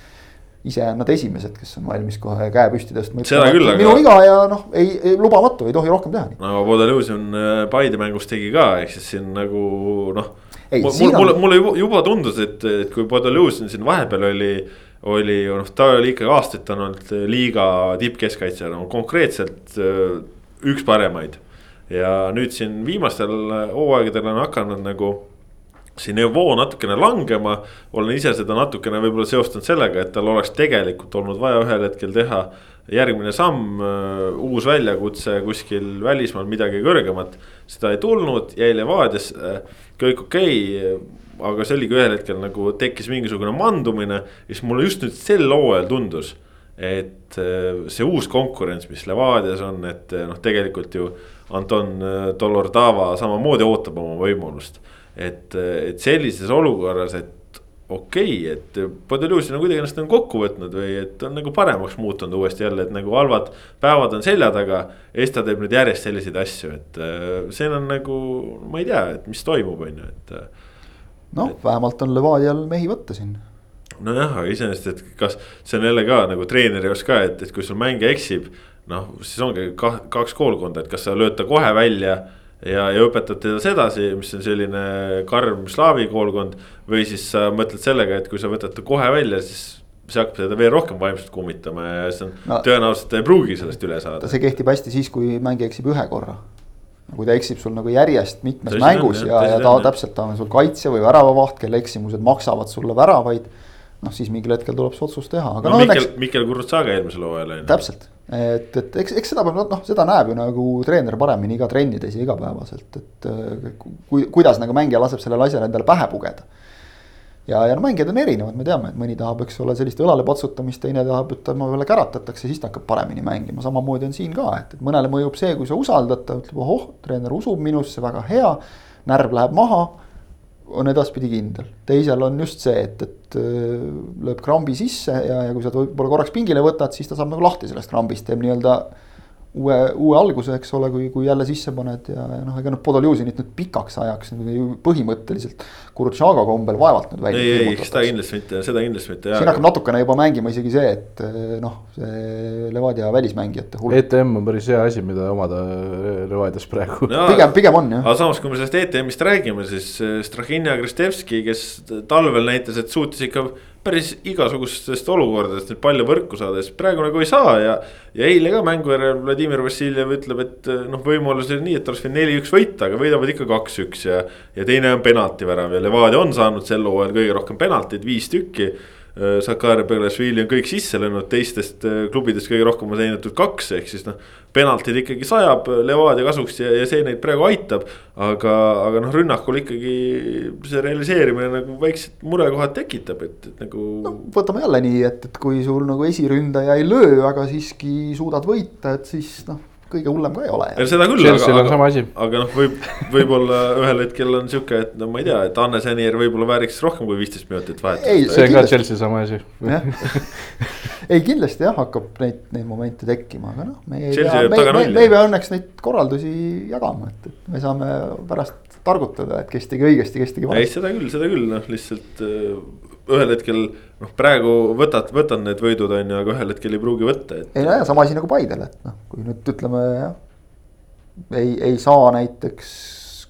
ise on nad esimesed, kes on valmis kohe käe püsti tõstma. Seda küll, aga- minu viga ja noh, ei, ei lubamatu, ei tohi rohkem teha no Podelõusin Paide mängus tegi ka, ehk siis siin nagu noh. Mul, mulle, mulle juba, juba tundus, et, et kui Podelõusin siin vahepeal oli, oli ju noh, ta oli ikkagi aastaid olnud liiga tippkeskkaitsja, no konkreetselt öö, üks paremaid. ja nüüd siin viimastel hooaegadel on hakanud nagu see nivoo natukene langema, olen ise seda natukene võib-olla seostanud sellega, et tal oleks tegelikult olnud vaja ühel hetkel teha järgmine samm, uus väljakutse kuskil välismaal, midagi kõrgemat. seda ei tulnud, jäi Levadiasse, kõik okei okay,, aga see oligi ühel hetkel nagu tekkis mingisugune mandumine siis mulle just nüüd sel hooajal tundus et äh, see uus konkurents, mis Levadias on, et äh, noh, tegelikult ju Anton äh, Dolordava samamoodi ootab oma võimalust. et, et sellises olukorras, et okei okay,, et Podeljusin on kuidagi ennast nagu kokku võtnud või et on nagu paremaks muutunud uuesti jälle, et nagu halvad päevad on selja taga. ja siis ta teeb nüüd järjest selliseid asju, et äh, see on nagu, ma ei tea, et mis toimub, on ju, et äh, noh, vähemalt on Levadial mehi võtta siin. nojah, aga iseenesest, et kas see on jälle ka nagu treeneri jaoks ka, et, et kui sul mängija eksib. noh, siis ongi kaks koolkonda, et kas sa lööd ta kohe välja ja, ja õpetad teda sedasi, mis on selline karm slaavi koolkond. või siis sa mõtled sellega, et kui sa võtad ta kohe välja, siis see hakkab teda veel rohkem vaimselt kummitama ja siis on no, tõenäoliselt ta ei pruugi sellest üle saada. see kehtib hästi siis, kui mängija eksib ühe korra. kui ta eksib sul nagu järjest mitmes Tõsi on, mängus jah, ja, ja on, ta jah. täpselt, ta on sul kaitse või väravavaht, kelle eksimused maksavad sulle väravaid. noh, siis mingil hetkel tuleb see otsus teha, aga no no, Mikkel õnneks, Mikkel Kurutsaga eelmisel hooajal on ju. täpselt. et, et eks, eks seda peab, noh, seda näeb ju nagu treener paremini iga trennides ja igapäevaselt, et äh, kui, kuidas nagu mängija laseb sellele asjale endale pähe pugeda ja, ja no mängijad on erinevad, me teame, et mõni tahab, eks ole, sellist õlale patsutamist, teine tahab, et tema peale käratatakse, siis ta hakkab paremini mängima, samamoodi on siin ka, et, et mõnele mõjub see, kui sa usaldad, ta ütleb, ohoh, treener usub minusse, väga hea. närv läheb maha, on edaspidi kindel, teisel on just see, et, et öö, lööb krambi sisse ja, ja kui sa võib-olla korraks pingile võtad, siis ta saab nagu lahti sellest krambist, teeb nii-öelda uue, uue alguse, eks ole, kui, kui jälle sisse paned ja, ja noh, ega noh, Podoljuzinit nüüd pikaks ajaks ju põhimõtteliselt Kurtšaga kombel vaevalt nüüd välja ei, ei, seda kindlasti mitte, seda kindlasti mitte. siin hakkab natukene juba mängima isegi see, et eh, noh, see Levadia välismängijate hulk ETM on päris hea asi, mida omada Levadias praegu. pigem, pigem on jah. aga samas, kui me sellest ETM-ist räägime, siis äh, Strahhin ja Kristevski, kes talvel näitas, et suutis ikka päris igasugustest olukordadest nüüd palju võrku saada, siis praegu nagu ei saa ja. ja eile ka mängu järel Vladimir Vassiljev ütleb, et noh, võimalus oli nii, et oleks võinud neli-üks võita, aga võidavad ikka kaks-üks ja. ja teine on penaltivärav ja Levadia on saanud sel hooajal kõige rohkem penaltid, viis tükki Äh, Sakarja Belešvili on kõik sisse löönud, teistest äh, klubidest kõige rohkem on teenitud kaks, ehk siis noh. penaltid ikkagi sajab Levadia kasuks ja, ja see neid praegu aitab. aga, aga noh, rünnakul ikkagi see realiseerimine nagu väiksed murekohad tekitab, et, et nagu no,. võtame jälle nii, et, et kui sul nagu esiründaja ei löö, aga siiski suudad võita, et siis noh kõige hullem ka ei ole. seda küll, aga, aga, aga noh, võib, võib-olla ühel hetkel on sihuke, et no ma ei tea, et Anne Sänier võib-olla vääriks rohkem kui viisteist minutit vahetust. see on ka Chelsea sama asi ei, kindlasti jah, hakkab neid, neid momente tekkima, aga noh, me ei pea, me, me, me ei pea õnneks neid korraldusi jagama, et, et me saame pärast targutada, et kes tegi õigesti, kes tegi valesti. ei, seda küll, seda küll, noh lihtsalt ühel hetkel noh, praegu võtad, võtad need võidud on ju, aga ühel hetkel ei pruugi võtta, et. ei no ja sama asi nagu Paidel, et noh, kui nüüd ütleme jah. ei, ei saa näiteks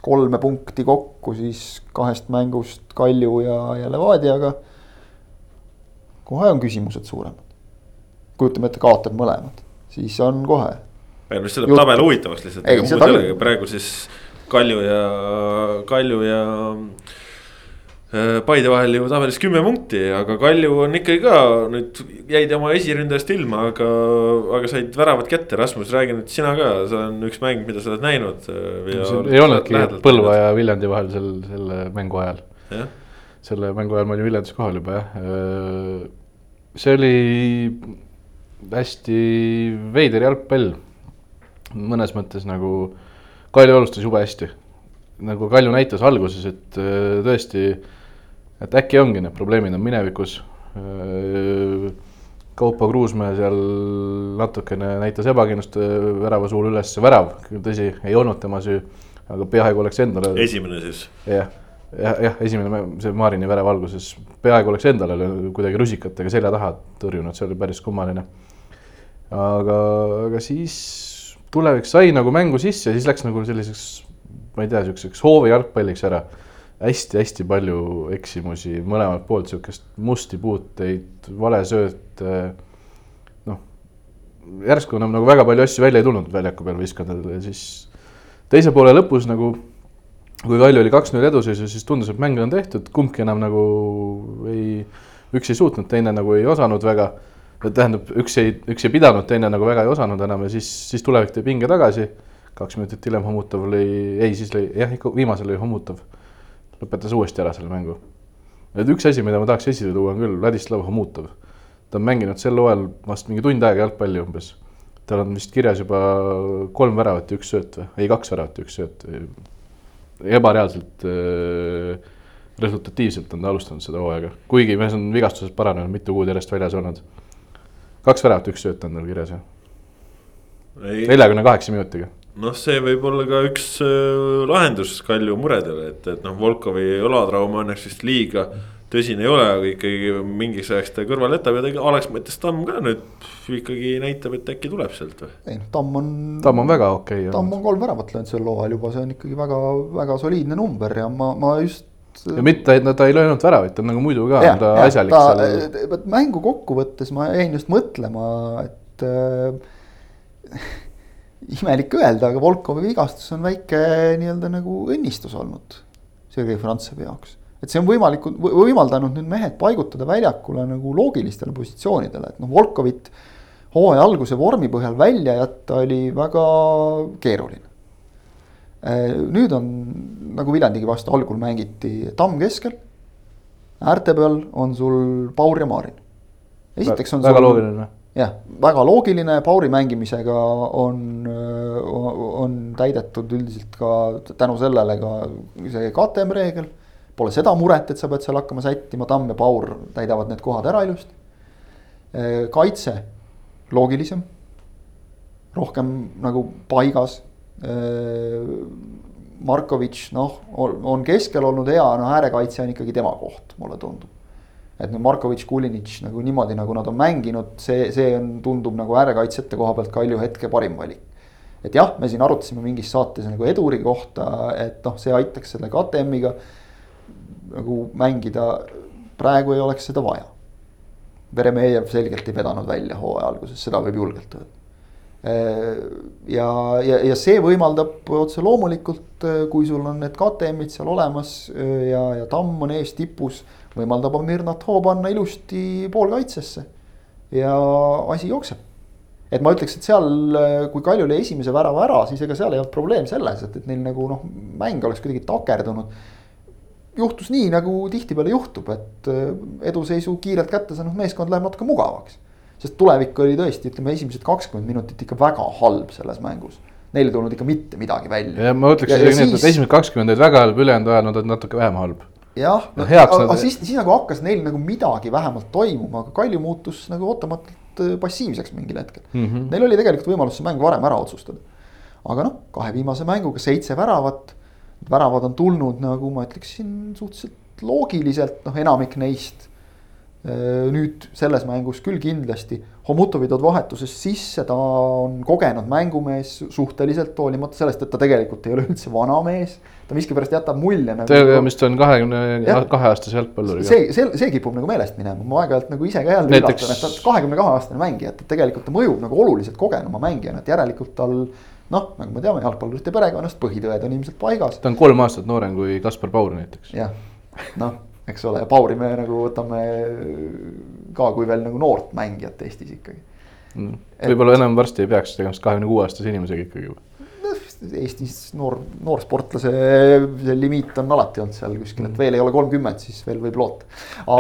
kolme punkti kokku siis kahest mängust Kalju ja, ja Levadiaga. kohe on küsimused suuremad. kujutame ette, kaotad mõlemad, siis on kohe. ei no siis läheb tabel huvitavaks lihtsalt, ega muud ei olegi, praegu siis Kalju ja, Kalju ja Paide vahel ju tabelis kümme punkti, aga Kalju on ikkagi ka nüüd jäid oma esiründajast ilma, aga, aga said väravad kätte. Rasmus, räägi nüüd sina ka, see on üks mäng, mida sa oled näinud. Äh, ei olnudki Põlva ja Viljandi vahel sel, selle mängu ajal. selle mängu ajal ma olin Viljandis kohal juba jah. Äh, see oli hästi veider jalgpall. mõnes mõttes nagu Kalju alustas jube hästi. nagu Kalju näitas alguses, et tõesti et äkki ongi need probleemid on minevikus. Kaupo Kruusmäe seal natukene näitas ebakindlust värava suul üles, värav, küll tõsi, ei olnud tema süü, aga peaaegu oleks endale. esimene siis. jah, jah, jah, esimene, see Marini värav alguses, peaaegu oleks endale kuidagi rusikatega selja taha tõrjunud, see oli päris kummaline. aga, aga siis tulevik sai nagu mängu sisse, siis läks nagu selliseks, ma ei tea, siukseks hoovi jalgpalliks ära hästi-hästi palju eksimusi mõlemalt poolt, sihukest musti puuteid, valesööte. noh, järsku enam nagu väga palju asju välja ei tulnud väljaku peal võistkondadel ja siis teise poole lõpus nagu. kui Kalju oli kaks-null eduseisus, siis tundus, et mäng on tehtud, kumbki enam nagu ei, üks ei suutnud, teine nagu ei osanud väga. tähendab, üks ei, üks ei pidanud, teine nagu väga ei osanud enam ja siis, siis tulevik tõi pinge tagasi. kaks minutit hiljem Hommutav lõi, ei siis lõi, jah, ikka viimasel lõi Hommutav lõpetas uuesti ära selle mängu. et üks asi, mida ma tahaks esile tuua, on küll Vladislav Homutov. ta on mänginud sel hooajal vast mingi tund aega jalgpalli umbes. tal on vist kirjas juba kolm väravat ja üks sööt või, ei kaks väravat ja üks sööt. ebareaalselt äh, resultatiivselt on ta alustanud seda hooaega, kuigi mees on vigastusest paranenud, mitu kuud järjest väljas olnud. kaks väravat, üks sööt on tal kirjas jah. neljakümne kaheksa minutiga noh, see võib olla ka üks äh, lahendus Kalju muredele, et, et noh, Volkovi õlatrauma õnneks vist liiga tõsine ei ole, aga ikkagi mingiks ajaks ta kõrvale jätab ja ta Alex Mõttes Tamm ka nüüd ikkagi näitab, et äkki tuleb sealt või? ei noh, Tamm on. Tamm on väga okei okay,. Tamm on kolm väravat löönud sel hooajal juba, see on ikkagi väga, väga soliidne number ja ma, ma just. ja mitte, et no ta ei löönud väravat, ta on nagu muidu ka, on ta asjalik seal. mängu kokkuvõttes ma jäin just mõtlema, et äh, imelik öelda, aga Volkovi vigastus on väike nii-öelda nagu õnnistus olnud Sergei Frantsevi jaoks. et see on võimalikult, võimaldanud nüüd mehed paigutada väljakule nagu loogilistele positsioonidele, et noh, Volkovit hooaja alguse vormi põhjal välja jätta oli väga keeruline. Äh, nüüd on nagu Viljandigi vastu algul mängiti Tamm keskel. äärte peal on sul Paur ja Maarin. esiteks on. väga sul... loogiline jah, väga loogiline, Pauri mängimisega on, on täidetud üldiselt ka tänu sellele ka see KTM reegel. Pole seda muret, et sa pead seal hakkama sättima, Tamm ja Paur täidavad need kohad ära ilusti. kaitse loogilisem, rohkem nagu paigas. Markovitš noh, on keskel olnud hea, no äärekaitse on ikkagi tema koht, mulle tundub et no Markovitš, Kulinitš nagu niimoodi, nagu nad on mänginud, see, see on, tundub nagu äärekaitsjate koha pealt Kalju hetke parim valik. et jah, me siin arutasime mingis saates nagu eduri kohta, et noh, see aitaks selle KTM-iga nagu mängida. praegu ei oleks seda vaja, Veremejev selgelt ei vedanud välja hooaja alguses, seda võib julgelt öelda. ja, ja, ja see võimaldab otse loomulikult, kui sul on need KTM-id seal olemas ja, ja Tamm on ees tipus, võimaldab Amirnat hoo panna ilusti poolkaitsesse. ja asi jookseb et ma ütleks, et seal, kui Kalju lõi esimese värava ära, siis ega seal ei olnud probleem selles, et, et neil nagu noh, mäng oleks kuidagi takerdunud. juhtus nii, nagu tihtipeale juhtub, et äh, eduseisu kiirelt kätte saanud meeskond läheb natuke mugavaks. sest tulevik oli tõesti, ütleme esimesed kakskümmend minutit ikka väga halb selles mängus. Neil ei tulnud ikka mitte midagi välja. ja ma ütleks isegi nii, et esimesed kakskümmend olid väga halb, ülejäänud ajal nad olid natuke vähem halb jah, aga, siis, siis nagu hakkas neil nagu midagi vähemalt toimuma, aga Kalju muutus nagu ootamatult äh, passiivseks mingil hetkel mm. -hmm. Neil oli tegelikult võimalus see mäng varem ära otsustada. aga noh, kahe viimase mänguga seitse väravat. väravad on tulnud nagu ma ütleksin suhteliselt loogiliselt, noh, enamik neist Äh, nüüd selles mängus küll kindlasti. Homutovi tood vahetusest sisse, ta on kogenud mängumees suhteliselt, hoolimata sellest, et ta tegelikult ei ole üldse vana mees. Ta miskipärast jätab mulje nagu. tegemist on kahekümne kahe aastase jalgpalluriga. see, see, see kipub nagu meelest minema, ma aeg-ajalt nagu ise ka jälle Näiteks... üllatan, et ta on kahekümne kahe aastane mängija, et tegelikult ta mõjub nagu oluliselt kogenuma mängijana, et järelikult tal noh, nagu me teame, jalgpallurite perekonnast põhitõed on ilmselt paigas. ta on kolm aastat noorem kui Kaspar Paur näiteks. jah, noh eks ole, ja Pauri me nagu võtame ka kui veel nagu noort mängijat Eestis ikkagi mm.. võib-olla enam varsti ei peaks tegemist kahekümne kuue aastase inimesega ikkagi juba. Eestis noor, noorsportlase limiit on alati olnud seal kuskil, et mm. veel ei ole kolmkümmend, siis veel võib loota.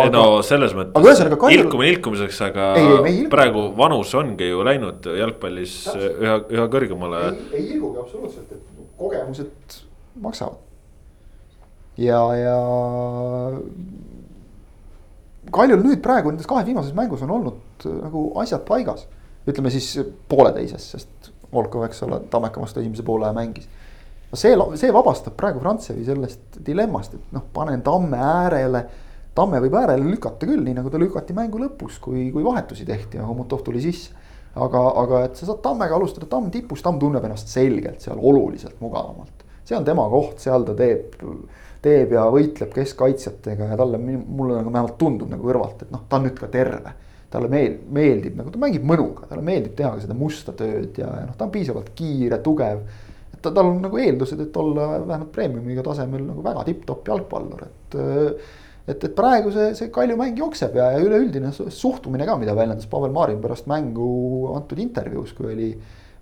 ei no selles mõttes. aga ühesõnaga Kalju... ilkumine ilkumiseks, aga ei, ei, ilku... praegu vanus ongi ju läinud jalgpallis üha, üha kõrgemale. ei, ei ilgugi absoluutselt, et kogemused maksavad ja, ja. Kaljul nüüd praegu nendes kahes viimases mängus on olnud nagu asjad paigas. ütleme siis pooleteises, sest Volkov, eks ole, Tammeka vastu esimese poole mängis. no see, see vabastab praegu Frantsevi sellest dilemmast, et noh, panen Tamme äärele. Tamme võib äärele lükata küll, nii nagu ta lükati mängu lõpus, kui, kui vahetusi tehti ja Homutov tuli sisse. aga, aga et sa saad Tammega alustada, Tamm tipus, Tamm tunneb ennast selgelt seal oluliselt mugavamalt. see on tema koht, seal ta teeb teeb ja võitleb keskkaitsjatega ja talle, mulle nagu vähemalt tundub nagu kõrvalt, et noh, ta on nüüd ka terve. Talle meel-, meeldib nagu, ta mängib mõnuga, talle meeldib teha seda musta tööd ja, ja noh, ta on piisavalt kiire, tugev. et ta, tal on nagu eeldused, et olla vähemalt premiumiga tasemel nagu väga tipp-topp jalgpallur, et. et, et praegu see, see Kalju mäng jookseb ja, ja üleüldine suhtumine ka, mida väljendas Pavel Marin pärast mängu antud intervjuus, kui oli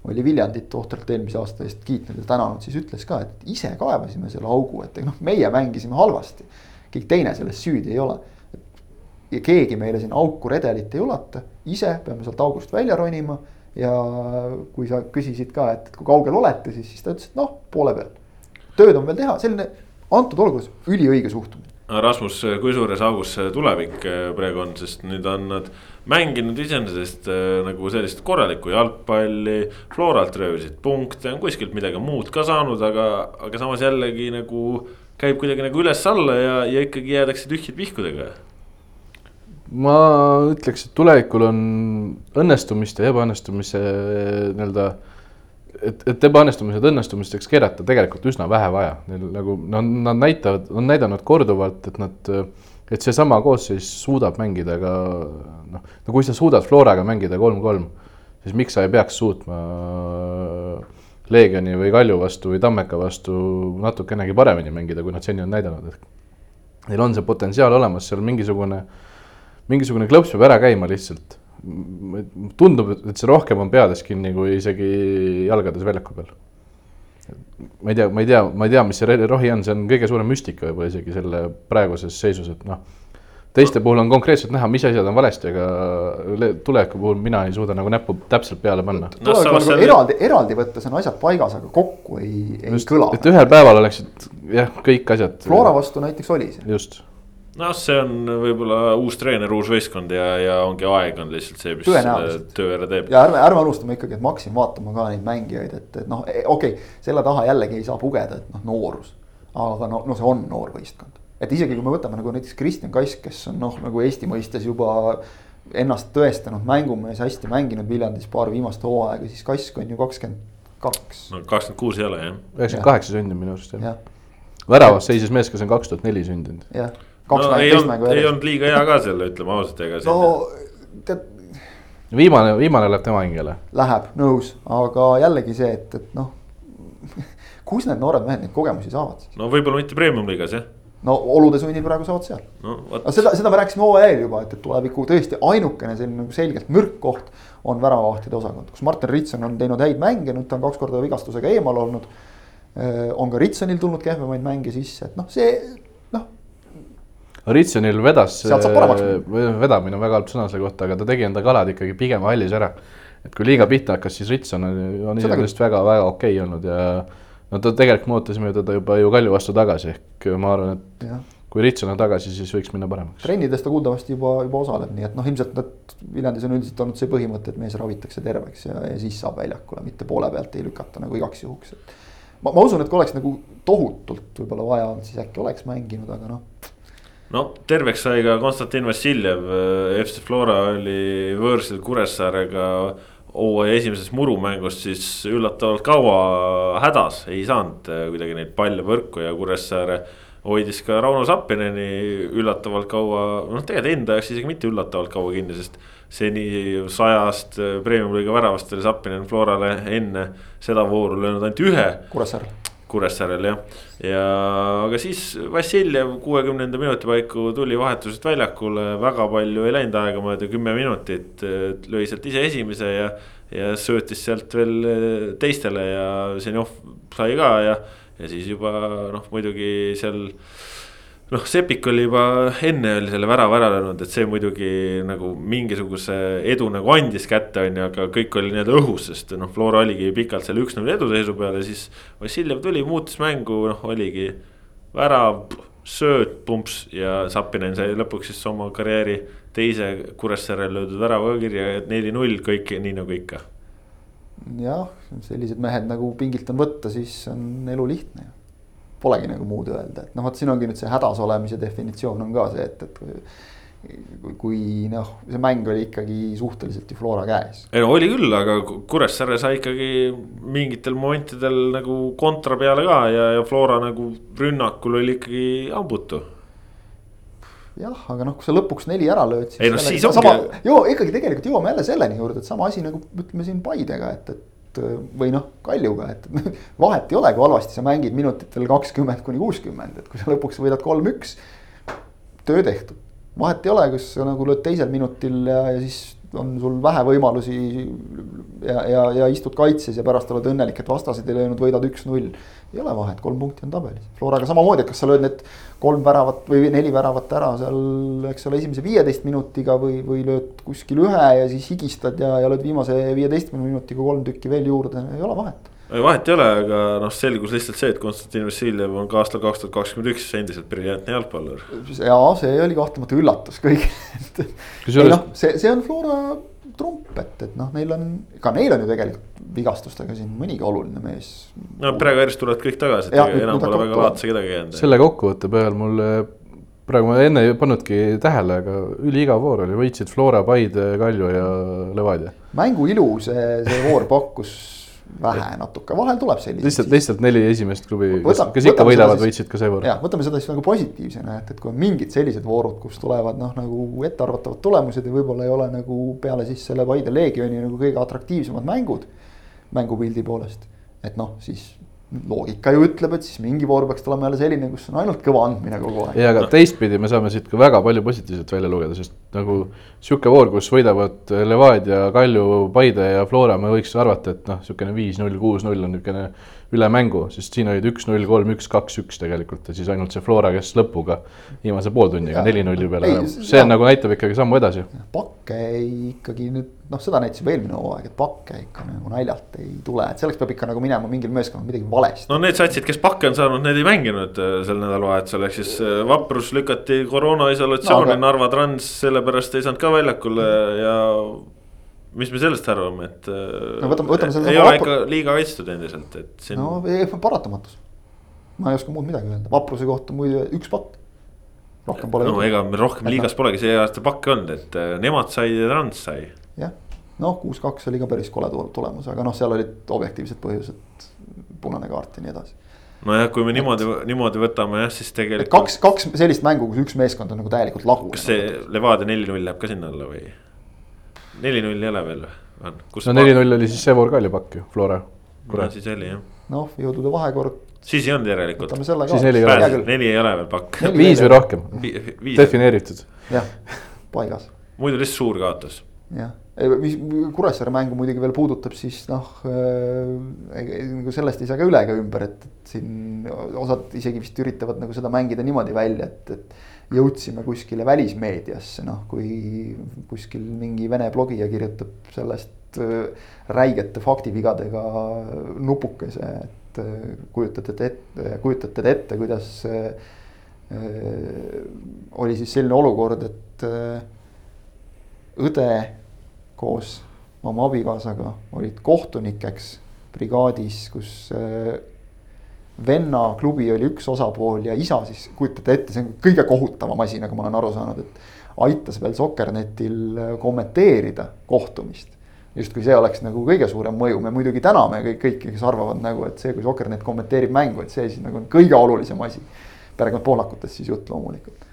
oli Viljandit ohtralt eelmise aasta eest kiitnud ja tänanud, siis ütles ka, et ise kaevasime selle augu, et noh, meie mängisime halvasti. keegi teine selles süüdi ei ole. Ja keegi meile siin auku redelit ei ulata, ise peame sealt august välja ronima. ja kui sa küsisid ka, et kui kaugel olete, siis, siis ta ütles, et noh, poole peal. tööd on veel teha, selline antud olukorras üliõige suhtumine. Rasmus, kui suures augus see tulevik eh, praegu on, sest nüüd on nad mänginud iseenesest äh, nagu sellist korralikku jalgpalli. Floralt röövisid punkte, on kuskilt midagi muud ka saanud, aga, aga samas jällegi nagu käib kuidagi nagu üles-alla ja, ja ikkagi jäädakse tühjade vihkudega. Ma ütleks, et tulevikul on õnnestumist ja ebaõnnestumise nii-öelda et, et ebaõnnestumised õnnestumisteks keerata tegelikult üsna vähe vaja, neil nagu no, nad näitavad, on näidanud korduvalt, et nad äh, et seesama koosseis suudab mängida ka noh, no kui sa suudad Floraga mängida kolm-kolm, siis miks sa ei peaks suutma Leegioni või Kalju vastu või Tammeka vastu natukenegi paremini mängida, kui nad seni on näidanud, et neil on see potentsiaal olemas, seal mingisugune, mingisugune klõps peab ära käima lihtsalt. tundub, et see rohkem on peades kinni kui isegi jalgades väljaku peal ma ei tea, ma ei tea, ma ei tea, mis see rohi on, see on kõige suurem müstika võib-olla isegi selle praeguses seisus, et noh. teiste puhul on konkreetselt näha, mis asjad on valesti, aga tuleviku puhul mina ei suuda nagu näppu täpselt peale panna no,. tuleviku nagu eraldi, eraldi võttes on asjad paigas, aga kokku ei, ei Just, kõla. et ühel päeval oleksid jah, kõik asjad. Flora vastu näiteks oli see. just noh, see on võib-olla uus treener, uus võistkond ja, ja ongi aeg on lihtsalt see, mis töö ära teeb. ja ärme, ärme unustame ikkagi, et me hakkasime vaatama ka neid mängijaid, et, et noh, e, okei okay,, selle taha jällegi ei saa pugeda, et noh, noorus. aga no, no see on noor võistkond, et isegi kui me võtame nagu näiteks Kristjan Kask, kes on noh, nagu Eesti mõistes juba ennast tõestanud mängumees, hästi mänginud Viljandis paar viimast hooaega, siis Kask on ju kakskümmend kaks. no kakskümmend kuus ei ole jah. üheksakümmend kaheksa sündinud minu arust jah. väravas seisis mees, kes on kaks tuhat neli sündinud. jah no ei olnud, ei olnud liiga hea ka seal, ütleme ausalt, ega. no tead viimane, viimane läheb tema hingele. Läheb, nõus, aga jällegi see, et, et noh kus need noored mehed neid kogemusi saavad? no võib-olla mitte premium liigas jah. no olude sunnil praegu saavad seal no,. aga seda, seda me rääkisime eel juba, et, et tuleviku tõesti ainukene selline nagu selgelt mürkkoht on väravavahtide osakond, kus Martin Ritson on teinud häid mänge, nüüd ta on kaks korda vigastusega eemal olnud. on ka Ritsonil tulnud kehvemaid mänge sisse, et noh, see. Ritsonil vedas, äh, vedamine on väga halb sõna selle kohta, aga ta tegi enda kalad ikkagi pigem hallis ära. et kui liiga pihta hakkas, siis Ritson on, on iseenesest väga-väga okei okay olnud ja no ta tegelikult me ootasime teda juba ju Kalju vastu tagasi, ehk ma arvan, et ja. kui Ritson on tagasi, siis võiks minna paremaks. trennides ta kuuldavasti juba, juba osaleb, nii et noh, ilmselt nad Viljandis on üldiselt olnud see põhimõte, et mees ravitakse terveks ja, ja siis saab väljakule, mitte poole pealt ei lükata nagu igaks juhuks, et ma, ma usun, et kui oleks nagu tohutult võib-olla vaja olnud, siis äkki oleks mänginud, aga noh. No terveks sai ka Konstantin Vassiljev, FC Flora oli võõrsil Kuressaarega hooaja esimeses murumängus siis üllatavalt kaua hädas, ei saanud kuidagi neid palle võrku ja Kuressaare hoidis ka Rauno Sappineni üllatavalt kaua, noh tegelikult enda jaoks isegi mitte üllatavalt kaua kinni, sest seni sajast premium-liiga väravast oli Sappinen Florale enne seda vooru löönud ainult ühe. Kuressaarel. Kuressaarel jah, ja aga siis Vassiljev kuuekümnenda minuti paiku tuli vahetuselt väljakule, väga palju ei läinud aega, mööda kümme minutit, lõi sealt ise esimese ja. ja söötis sealt veel teistele ja Zenjov sai ka ja, ja siis juba noh, muidugi seal noh, Sepik oli juba enne oli selle värava ära löönud, et see muidugi nagu mingisuguse edu nagu andis kätte, on ju, aga kõik oli nii-öelda õhus, sest noh, Flora oligi pikalt seal üks-null eduseisu peal ja siis. Vassiljev tuli, muutis mängu, noh, oligi värav, sööt, pumps ja Sapinen sai lõpuks siis oma karjääri teise Kuressaarel löödud värava kirja, neli-null, kõik nii nagu ikka. jah, sellised mehed nagu pingilt on võtta, siis on elu lihtne polegi nagu muud öelda, et noh, vot siin ongi nüüd see hädas olemise definitsioon on ka see, et, et kui, kui noh, see mäng oli ikkagi suhteliselt ju Flora käes. ei no oli küll, aga Kuressaare sai ikkagi mingitel momentidel nagu kontra peale ka ja, ja Flora nagu rünnakul oli ikkagi hambutu jah, aga noh, kui sa lõpuks neli ära lööd, siis. ei no siis ongi. joo, ikkagi tegelikult jõuame jälle selleni juurde, et sama asi nagu ütleme siin Paidega, et, et või noh, Kaljuga, et vahet ei ole, kui halvasti sa mängid minutitel kakskümmend kuni kuuskümmend, et kui sa lõpuks võidad kolm-üks. töö tehtud, vahet ei ole, kas sa nagu lööd teisel minutil ja, ja siis on sul vähe võimalusi. ja, ja, ja istud kaitses ja pärast oled õnnelik, et vastased ei löönud, võidad üks-null. ei ole vahet, kolm punkti on tabelis, Floraga samamoodi, et kas sa lööd need kolm väravat või neli väravat ära seal, eks ole, esimese viieteist minutiga või, või lööd kuskil ühe ja siis higistad ja, ja lööd viimase viieteistkümne minutiga kolm tükki veel juurde, ei ole vahet vahet ei ole, aga noh, selgus lihtsalt see, et Konstantin Vassiljev on ka aastal kaks tuhat kakskümmend üks endiselt briljantne jalgpallur. ja see oli kahtlemata üllatus kõigile ei noh, see, see on Flora trump, et, et noh, neil on, ka neil on ju tegelikult vigastustega siin mõnigi oluline mees. no praegu järjest tulevad kõik tagasi, et ja, enam pole väga laadse kedagi jäänud. selle kokkuvõtte põhjal mul praegu ma enne ei pannudki tähele, aga üliigav voor oli, võitsid Flora, Paide, Kalju ja Levadia. mängu ilu see, see voor pakkus vähe natuke, vahel tuleb selliseid. lihtsalt, lihtsalt neli esimest klubi, kes, kes ikka võidavad, võitsid ka seekord. jah, võtame seda siis nagu positiivsena, et, et kui on mingid sellised voorud, kus tulevad noh, nagu ettearvatavad tulemused ja võib-olla ei ole nagu peale siis selle Paide Leegioni nagu kõige atraktiivsemad mängud. mängupildi poolest, et noh, siis loogika ju ütleb, et siis mingi voor peaks tulema jälle selline, kus on ainult kõva andmine kogu aeg. ja, aga teistpidi me saame siit ka väga palju positiivset välja lugeda, sest nagu sihuke voor, kus võidavad Levadia, Kalju, Paide ja Flora, me võiks arvata, et noh, niisugune viis-null, kuus-null on niisugune üle mängu, sest siin olid üks-null, kolm-üks, kaks-üks tegelikult ja siis ainult see Flora, kes lõpuga viimase pooltunniga neli-nulli peale, see on, nagu näitab ikkagi sammu edasi. pakke ei ikkagi nüüd noh, seda näitas juba eelmine hooaeg, et pakke ikka nagu naljalt ei tule, et selleks peab ikka nagu minema mingil meeskonnal midagi valesti. no need satsid, kes pakke on saanud, need ei mänginud äh, sel nädalavahetusel, ehk siis äh, Vaprus lükati koroona isolatsiooni no, aga... Narva Trans, sellepärast ei saanud ka väljakule ja mis me sellest arvame, et äh, no võtame, võtame selle. ei ole ikka liiga kaitstud endiselt, et siin. no ei, paratamatus. ma ei oska muud midagi öelda, vapruse kohta muide üks pakk. rohkem pole. no ega meil rohkem liigas polegi see aasta pakke olnud, et äh, nemad said ja Trans sai. jah, noh, kuus-kaks oli ka päris kole tulemus, aga noh, seal olid objektiivsed põhjused, punane kaart ja nii edasi nojah, kui me et, niimoodi, niimoodi võtame jah, siis tegelikult. kaks, kaks sellist mängu, kus üks meeskond on nagu täielikult lagunenud. kas see Levadia neli-null läheb ka sinna alla või? Neli-null ei ole veel või, no neli-null oli siis Sevor Kaljupakk ju, Flora. kurat, siis oli jah. noh, jõudude vahekord. siis ei olnud järelikult. võtame selle ka. siis neli ei ole. neli ei ole veel pakk. viis või rohkem, defineeritud. jah, paigas. muidu lihtsalt suur kaotus. jah mis Kuressaare mängu muidugi veel puudutab, siis noh äh,, nagu sellest ei saa ka üle ega ümber, et, et siin osad isegi vist üritavad nagu seda mängida niimoodi välja, et, et. Jõudsime kuskile välismeediasse, noh kui kuskil mingi vene blogija kirjutab sellest äh, räigete faktivigadega nupukese, et äh, kujutate te ette, kujutate te ette, kuidas äh, oli siis selline olukord, et äh, õde koos oma abikaasaga olid kohtunikeks brigaadis, kus äh, venna klubi oli üks osapool ja isa siis, kujutate ette, see on kõige kohutavam asi, nagu ma olen aru saanud, et aitas veel Sokernetil äh, kommenteerida kohtumist. justkui see oleks nagu kõige suurem mõju, me muidugi täname kõik, kõiki, kes arvavad nagu, et see, kui Sokernet kommenteerib mängu, et see siis nagu on kõige olulisem asi. perekond poolakutest siis jutt loomulikult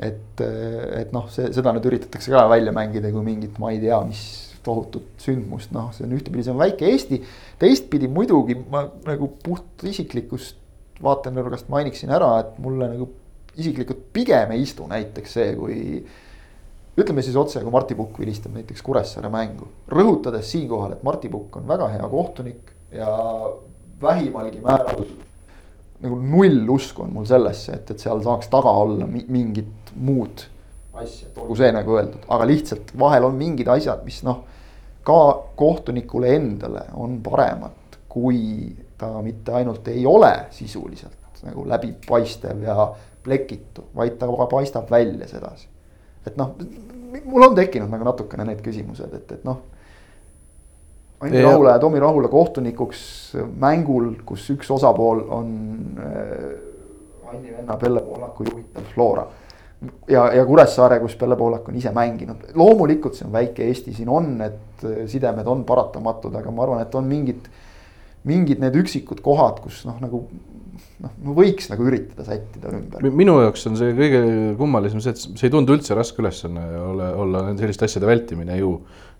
et, et noh, see, seda nüüd üritatakse ka välja mängida kui mingit, ma ei tea, mis tohutut sündmust, noh, see on ühtepidi, see on väike Eesti. teistpidi muidugi ma nagu puht isiklikust vaatenurgast mainiksin ära, et mulle nagu isiklikult pigem ei istu näiteks see, kui. ütleme siis otse, kui Martti Pukk vilistab näiteks Kuressaare mängu, rõhutades siinkohal, et Martti Pukk on väga hea kohtunik ja vähimalgi määral nagu null usku on mul sellesse, et, et seal saaks taga olla mingit muud asja, et olgu see nagu öeldud, aga lihtsalt vahel on mingid asjad, mis noh. ka kohtunikule endale on paremad, kui ta mitte ainult ei ole sisuliselt nagu läbipaistev ja plekitu, vaid ta ka paistab välja sedasi. et noh, mul on tekkinud nagu natukene need küsimused, et, et noh Andi Rahula ja Tomi Rahula kohtunikuks mängul, kus üks osapool on äh, Anni venna Pelle Poolaku juhitav Flora. Ja, ja Kuressaare, kus Pelle Poolak on ise mänginud, loomulikult see on väike Eesti, siin on need sidemed on paratamatud, aga ma arvan, et on mingid. mingid need üksikud kohad, kus noh, nagu noh, no võiks nagu üritada sättida ümber. minu jaoks on see kõige kummalisem see, et see ei tundu üldse raske ülesanne olla, olla selliste asjade vältimine ju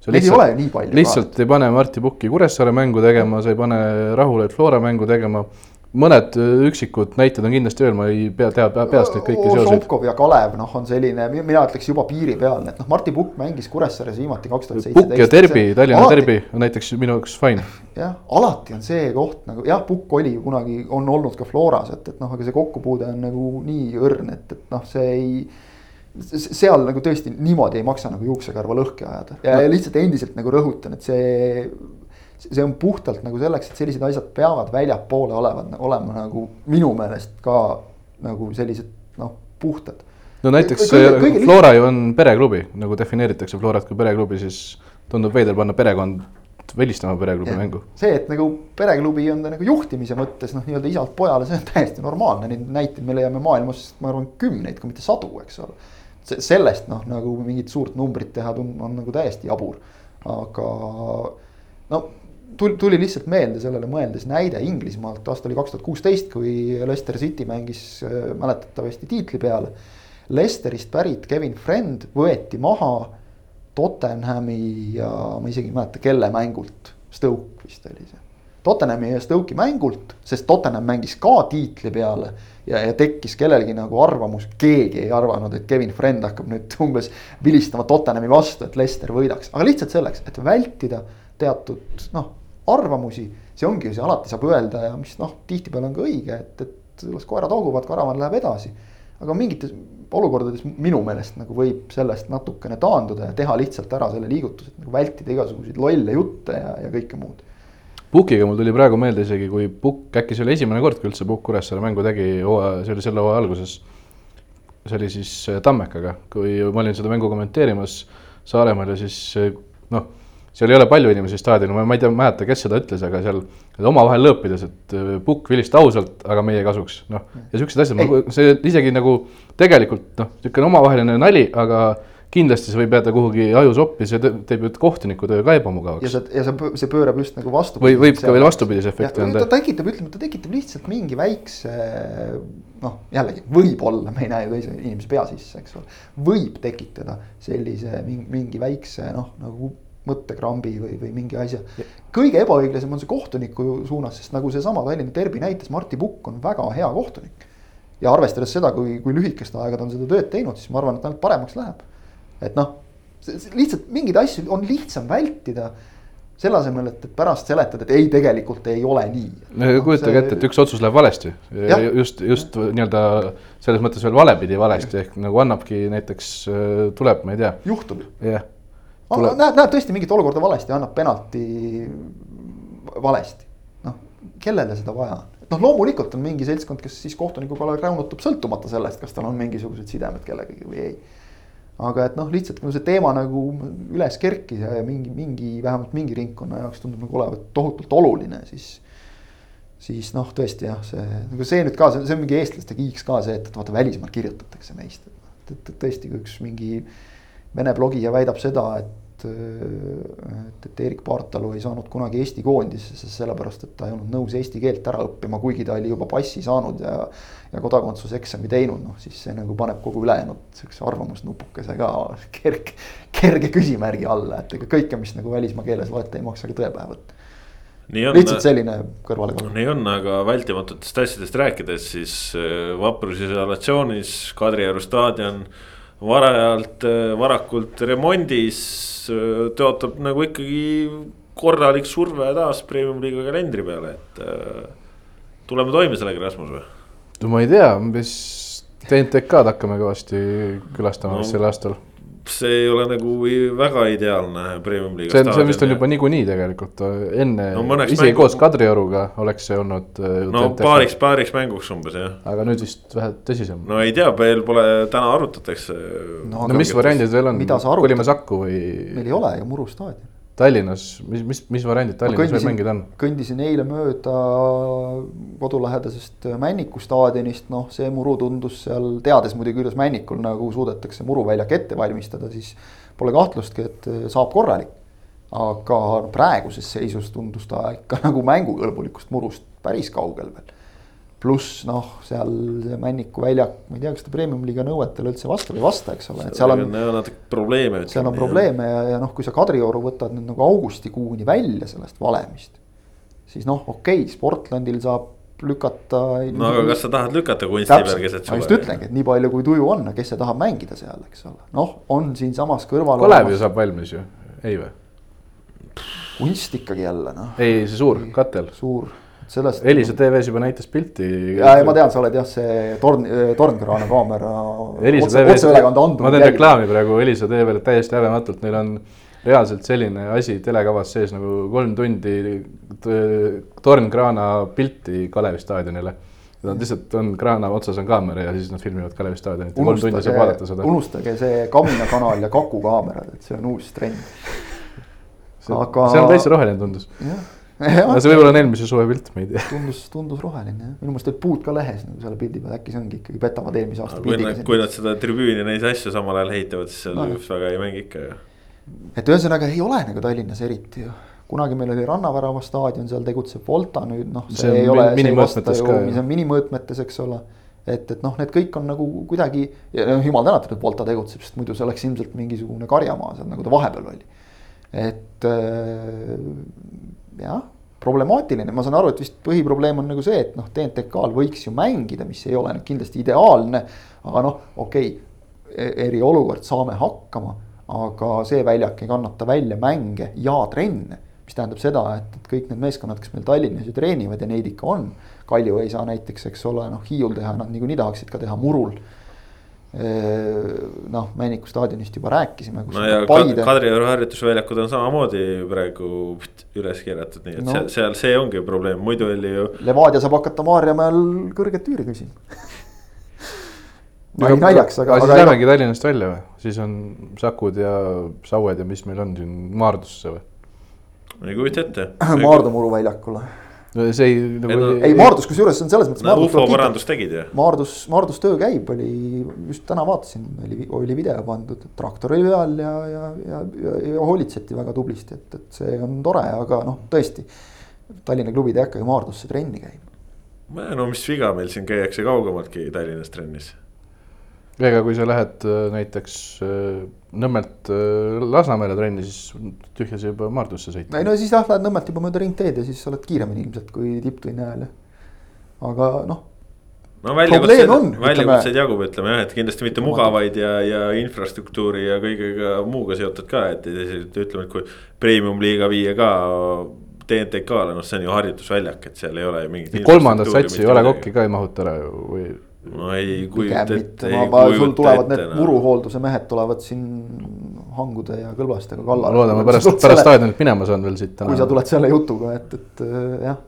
Neid ei ole ju nii palju. lihtsalt ka. ei pane Martti Pukki Kuressaare mängu tegema, sa ei pane Rahulaid Flora mängu tegema mõned äh, üksikud näited on kindlasti veel, ma ei pea, tea peast neid kõiki seoseid. Šopkov ja Kalev, noh, on selline, mina ütleks juba piiripealne, et noh, Martti Pukk mängis Kuressaares viimati kaks tuhat seitseteist. Pukk ja Derbi, Tallinna alati... Derbi on näiteks minu jaoks fine. jah, alati on see koht nagu jah, Pukk oli kunagi, on olnud ka Floras, et, et noh, aga see kokkupuude on nagu nii õrn, et, et noh, see ei seal nagu tõesti niimoodi ei maksa nagu juuksekarva lõhki ajada ja no. lihtsalt endiselt nagu rõhutan, et see see on puhtalt nagu selleks, et sellised asjad peavad väljapoole olevad, olema nagu minu meelest ka nagu sellised noh, puhtad. no näiteks kõige, kõige Flora ju on pereklubi, nagu defineeritakse Florat kui pereklubi, siis tundub veider panna perekond välistama pereklubi mängu. see, et nagu pereklubi on ta nagu juhtimise mõttes noh, nii-öelda isalt pojale, see on täiesti normaalne, neid näiteid me leiame maailmas, ma arvan, kümneid, kui mitte sadu, eks ole. sellest noh, nagu mingit suurt numbrit teha on, on nagu täiesti jabur, aga no tuli, tuli lihtsalt meelde sellele mõeldes näide Inglismaalt, aasta oli kaks tuhat kuusteist, kui Leicester City mängis äh, mäletatavasti tiitli peale. Leicesterist pärit Kevin Friend võeti maha Tottenhami ja ma isegi ei mäleta, kelle mängult, Stoke vist oli see. Tottenhami ja Stoke'i mängult, sest Tottenham mängis ka tiitli peale ja, ja tekkis kellelgi nagu arvamus, keegi ei arvanud, et Kevin Friend hakkab nüüd umbes vilistama Tottenhami vastu, et Leicester võidaks, aga lihtsalt selleks, et vältida teatud noh arvamusi, see ongi see, alati saab öelda ja mis noh, tihtipeale on ka õige, et, et las koerad hauguvad, karavan läheb edasi. aga mingites olukordades minu meelest nagu võib sellest natukene taanduda ja teha lihtsalt ära selle liigutuse, et nagu vältida igasuguseid lolle jutte ja, ja kõike muud. Pukiga mul tuli praegu meelde isegi, kui Pukk, äkki see oli esimene kord, kui üldse Pukk Kuressaare mängu tegi, see oli selle hooaja alguses. see oli siis Tammekaga, kui ma olin seda mängu kommenteerimas Saaremaal ja siis noh seal ei ole palju inimesi staadionil, ma ei tea, mäleta, kes seda ütles, aga seal omavahel lõõpides, et äh, Pukk vilista ausalt, aga meie kasuks, noh. ja siuksed asjad, see isegi nagu tegelikult noh, niisugune omavaheline nali, aga kindlasti see võib jääda kuhugi ajusoppi, see tee- teeb ju kohtuniku töö ka ja ebamugavaks. see, ja see, see pöörab just nagu vastu. või võib ka veel vastupidise efekti ta anda. tekitab, ütleme, ta tekitab lihtsalt mingi väikse noh, jällegi võib-olla, me ei näe ju teise inimese pea sisse, eks ole. võib tekitada sellise mingi, mingi väikse noh, nagu mõttekrambi või, või mingi asja. kõige ebaõiglasem on see kohtuniku suunas, sest nagu seesama Tallinna Derbi näitas, Martti Pukk on väga hea kohtunik. ja arvestades seda, kui, kui lühikest aega ta on seda tööd teinud, siis ma arvan, et ainult paremaks läheb. et noh, lihtsalt mingeid asju on lihtsam vältida selle asemel, et, et pärast seletada, et ei, tegelikult ei ole nii. kujutage ette, et üks otsus läheb valesti, just, just nii-öelda selles mõttes veel valepidi valesti ehk nagu annabki näiteks, tuleb, ma ei tea, juhtub. jah. näeb, näeb tõesti mingit olukorda valesti, annab penalti valesti. noh, kellele seda vaja on? noh, loomulikult on mingi seltskond, kes siis kohtuniku kallal räunutab, sõltumata sellest, kas tal on mingisugused sidemed kellegagi või ei. aga et noh, lihtsalt kui see teema nagu üles kerkis ja mingi, mingi vähemalt mingi ringkonna jaoks tundub nagu olevat tohutult oluline, siis siis noh, tõesti jah, see nagu see nüüd ka, see on mingi eestlaste kiiks ka see, et, et vaata välismaal kirjutatakse meist. et, et tõesti, kui üks mingi vene blogija väidab seda, et, et, et Erik Paartalu ei saanud kunagi Eesti koondisesse, sellepärast et ta ei olnud nõus eesti keelt ära õppima, kuigi ta oli juba passi saanud ja ja kodakondsuseksami teinud, noh siis see nagu paneb kogu ülejäänud siukse arvamusnupukese ka kerge, kerge küsimärgi alla, et ega kõike, mis nagu välismaa keeles loete, ei maksa ka tõe pähe võtta. nii on, lihtsalt selline kõrvalekaldu. nii on, aga vältimatutest asjadest rääkides, siis äh, vaprusisolatsioonis Kadrioru staadion varajalt, varakult remondis, tõotab nagu ikkagi korralik surve taas premium-liiga kalendri peale, et äh, tuleme toime sellega, Rasmus või? no ma ei tea, mis TNTK-d hakkame kõvasti külastama no. sel aastal. See ei ole nagu väga ideaalne premium-liiga see, see vist on juba niikuinii tegelikult, enne No isegi mängu- koos Kadrioruga oleks see olnud. no paariks, paariks mänguks umbes jah. aga nüüd vist vähe tõsisem no,. ei tea, veel pole, täna arutatakse. No no mis variandid veel on Mida sa, arutad? kolime Sakku või meil ei ole ju Muru staadion. Tallinnas, mis, mis, mis variandid Tallinnas veel mängida on? kõndisin eile mööda kodulähedasest Männiku staadionist, noh, see muru tundus seal, teades muidugi, kuidas Männikul nagu suudetakse muruväljak ette valmistada, siis pole kahtlustki, et saab korralik. aga praeguses seisus tundus ta ikka nagu mängukõlbulikust murust päris kaugel veel. Pluss noh, seal see Männiku väljak, ma ei tea, kas ta premium-liiga nõuetele üldse vastab või ei vasta, eks ole, et seal on natuke probleeme. seal on. probleeme ja, ja noh, kui sa Kadrioru võtad nüüd nagu augustikuuni välja sellest valemist. siis noh, okei okay,, Sportlandil saab lükata. no aga kas sa tahad lükata kunsti peal täpselt, keset ma just suve? ütlengi, et nii palju kui tuju on, kes see tahab mängida seal, eks ole, noh, on siinsamas kõrval. Kalev ju saab valmis ju, ei või? kunst ikkagi jälle noh, ei, see suur katel. suur, sellest. Elisa TV-s juba näitas pilti. ja, ja ma tean, sa oled jah, see torn, tornkraana kaamera. Otseülekande andnud. ma teen reklaami praegu Elisa TV-le täiesti häbematult, neil on reaalselt selline asi telekavas sees nagu kolm tundi tornkraana pilti Kalevi staadionile. Nad lihtsalt on kraana otsas on kaamera ja siis nad filmivad Kalevi staadionit kolm tundi saab vaadata seda. unustage see Kamina kanal ja Kaku kaamerad, et see on uus trend. aga- see on täitsa roheline tundus. jah, aga see võib olla on eelmise suve pilt, ma ei tea. tundus, tundus roheline jah, minu meelest olid puud ka lehes nagu selle pildi peal, äkki see ongi ikkagi petavad eelmise aasta kui pildiga kui nad seda tribüüni neid asju samal ajal ehitavad, siis seal No. just väga ei mängi ikka ju. et ühesõnaga ei ole nagu Tallinnas eriti ju. kunagi meil oli Rannavärava staadion, seal tegutseb Volta nüüd noh, see, ei ole, see ei minimõõtmetes vasta ju see on minimõõtmetes, eks ole. et, et noh, need kõik on nagu kuidagi ja noh, jumal tänatud, et Volta tegutseb, sest muidu see oleks ilmselt mingisugune karjamaa seal nagu ta vahepeal oli. et äh, jah, problemaatiline, ma saan aru, et vist põhiprobleem on nagu see, et noh, TNTK-l võiks ju mängida, mis ei ole nüüd kindlasti ideaalne. aga noh, okei okay,, eriolukord saame hakkama, aga see väljak ei kannata välja mänge ja trenne mis tähendab seda, et, et kõik need meeskonnad, kes meil Tallinnas ju treenivad ja neid ikka on. Kalju ei saa näiteks, eks ole, noh Hiiul teha, nad niikuinii tahaksid ka teha Murul. noh, Männiku staadionist juba rääkisime. no ja Paide... Kadrioru harjutusväljakud on samamoodi praegu üles keeratud, nii et No. seal, seal see ongi probleem, muidu oli ju. Levadia saab hakata Maarjamäel kõrget üüri küsima. no ei naljaks, aga, aga siis aga lähemegi Tallinnast välja või, siis on Sakud ja Saued ja mis meil on siin Maardusse või? ma ei kujuta ette. Maardu muru väljakule. see ei nagu Ei, no- ei, Maardus kusjuures on selles mõttes. no ufo parandust tegid ju. Maardus, Maardus töö käib, oli just täna vaatasin, oli, oli video pandud, et traktor oli peal ja, ja, ja, ja, ja hoolitseti väga tublisti, et, et see on tore, aga noh, tõesti. Tallinna klubid ei hakka ju Maardusse trenni käima. no mis viga meil siin käiakse kaugemaltki Tallinnas trennis. Ega kui sa lähed äh, näiteks äh, Nõmmelt äh, Lasnamäele trenni, siis tühja sa juba Maardusse sõita. ei no siis jah, lähed Nõmmelt juba mööda ringteed ja siis sa oled kiiremini ilmselt kui tipptunni ajal aga noh, no väljakutseid on,, väljakutseid jagub, ütleme jah, et kindlasti mitte mugavaid ja, ja infrastruktuuri ja kõigega muuga seotud ka, et ütleme, et kui premium-liiga viia ka TNTK-le, noh, see on ju harjutusväljak, et seal ei ole ju mingit. kolmandat satsi ei ole kokki. ka ei mahuta ära ju või no ei kujuta ette, ma, ei ma, sul tulevad need ette noh. muruhoolduse mehed tulevad siin hangude ja kõlbastega kallale. loodame pärast, pärast staadionit minema saan veel siit kui sa tuled selle jutuga, et, et äh, jah.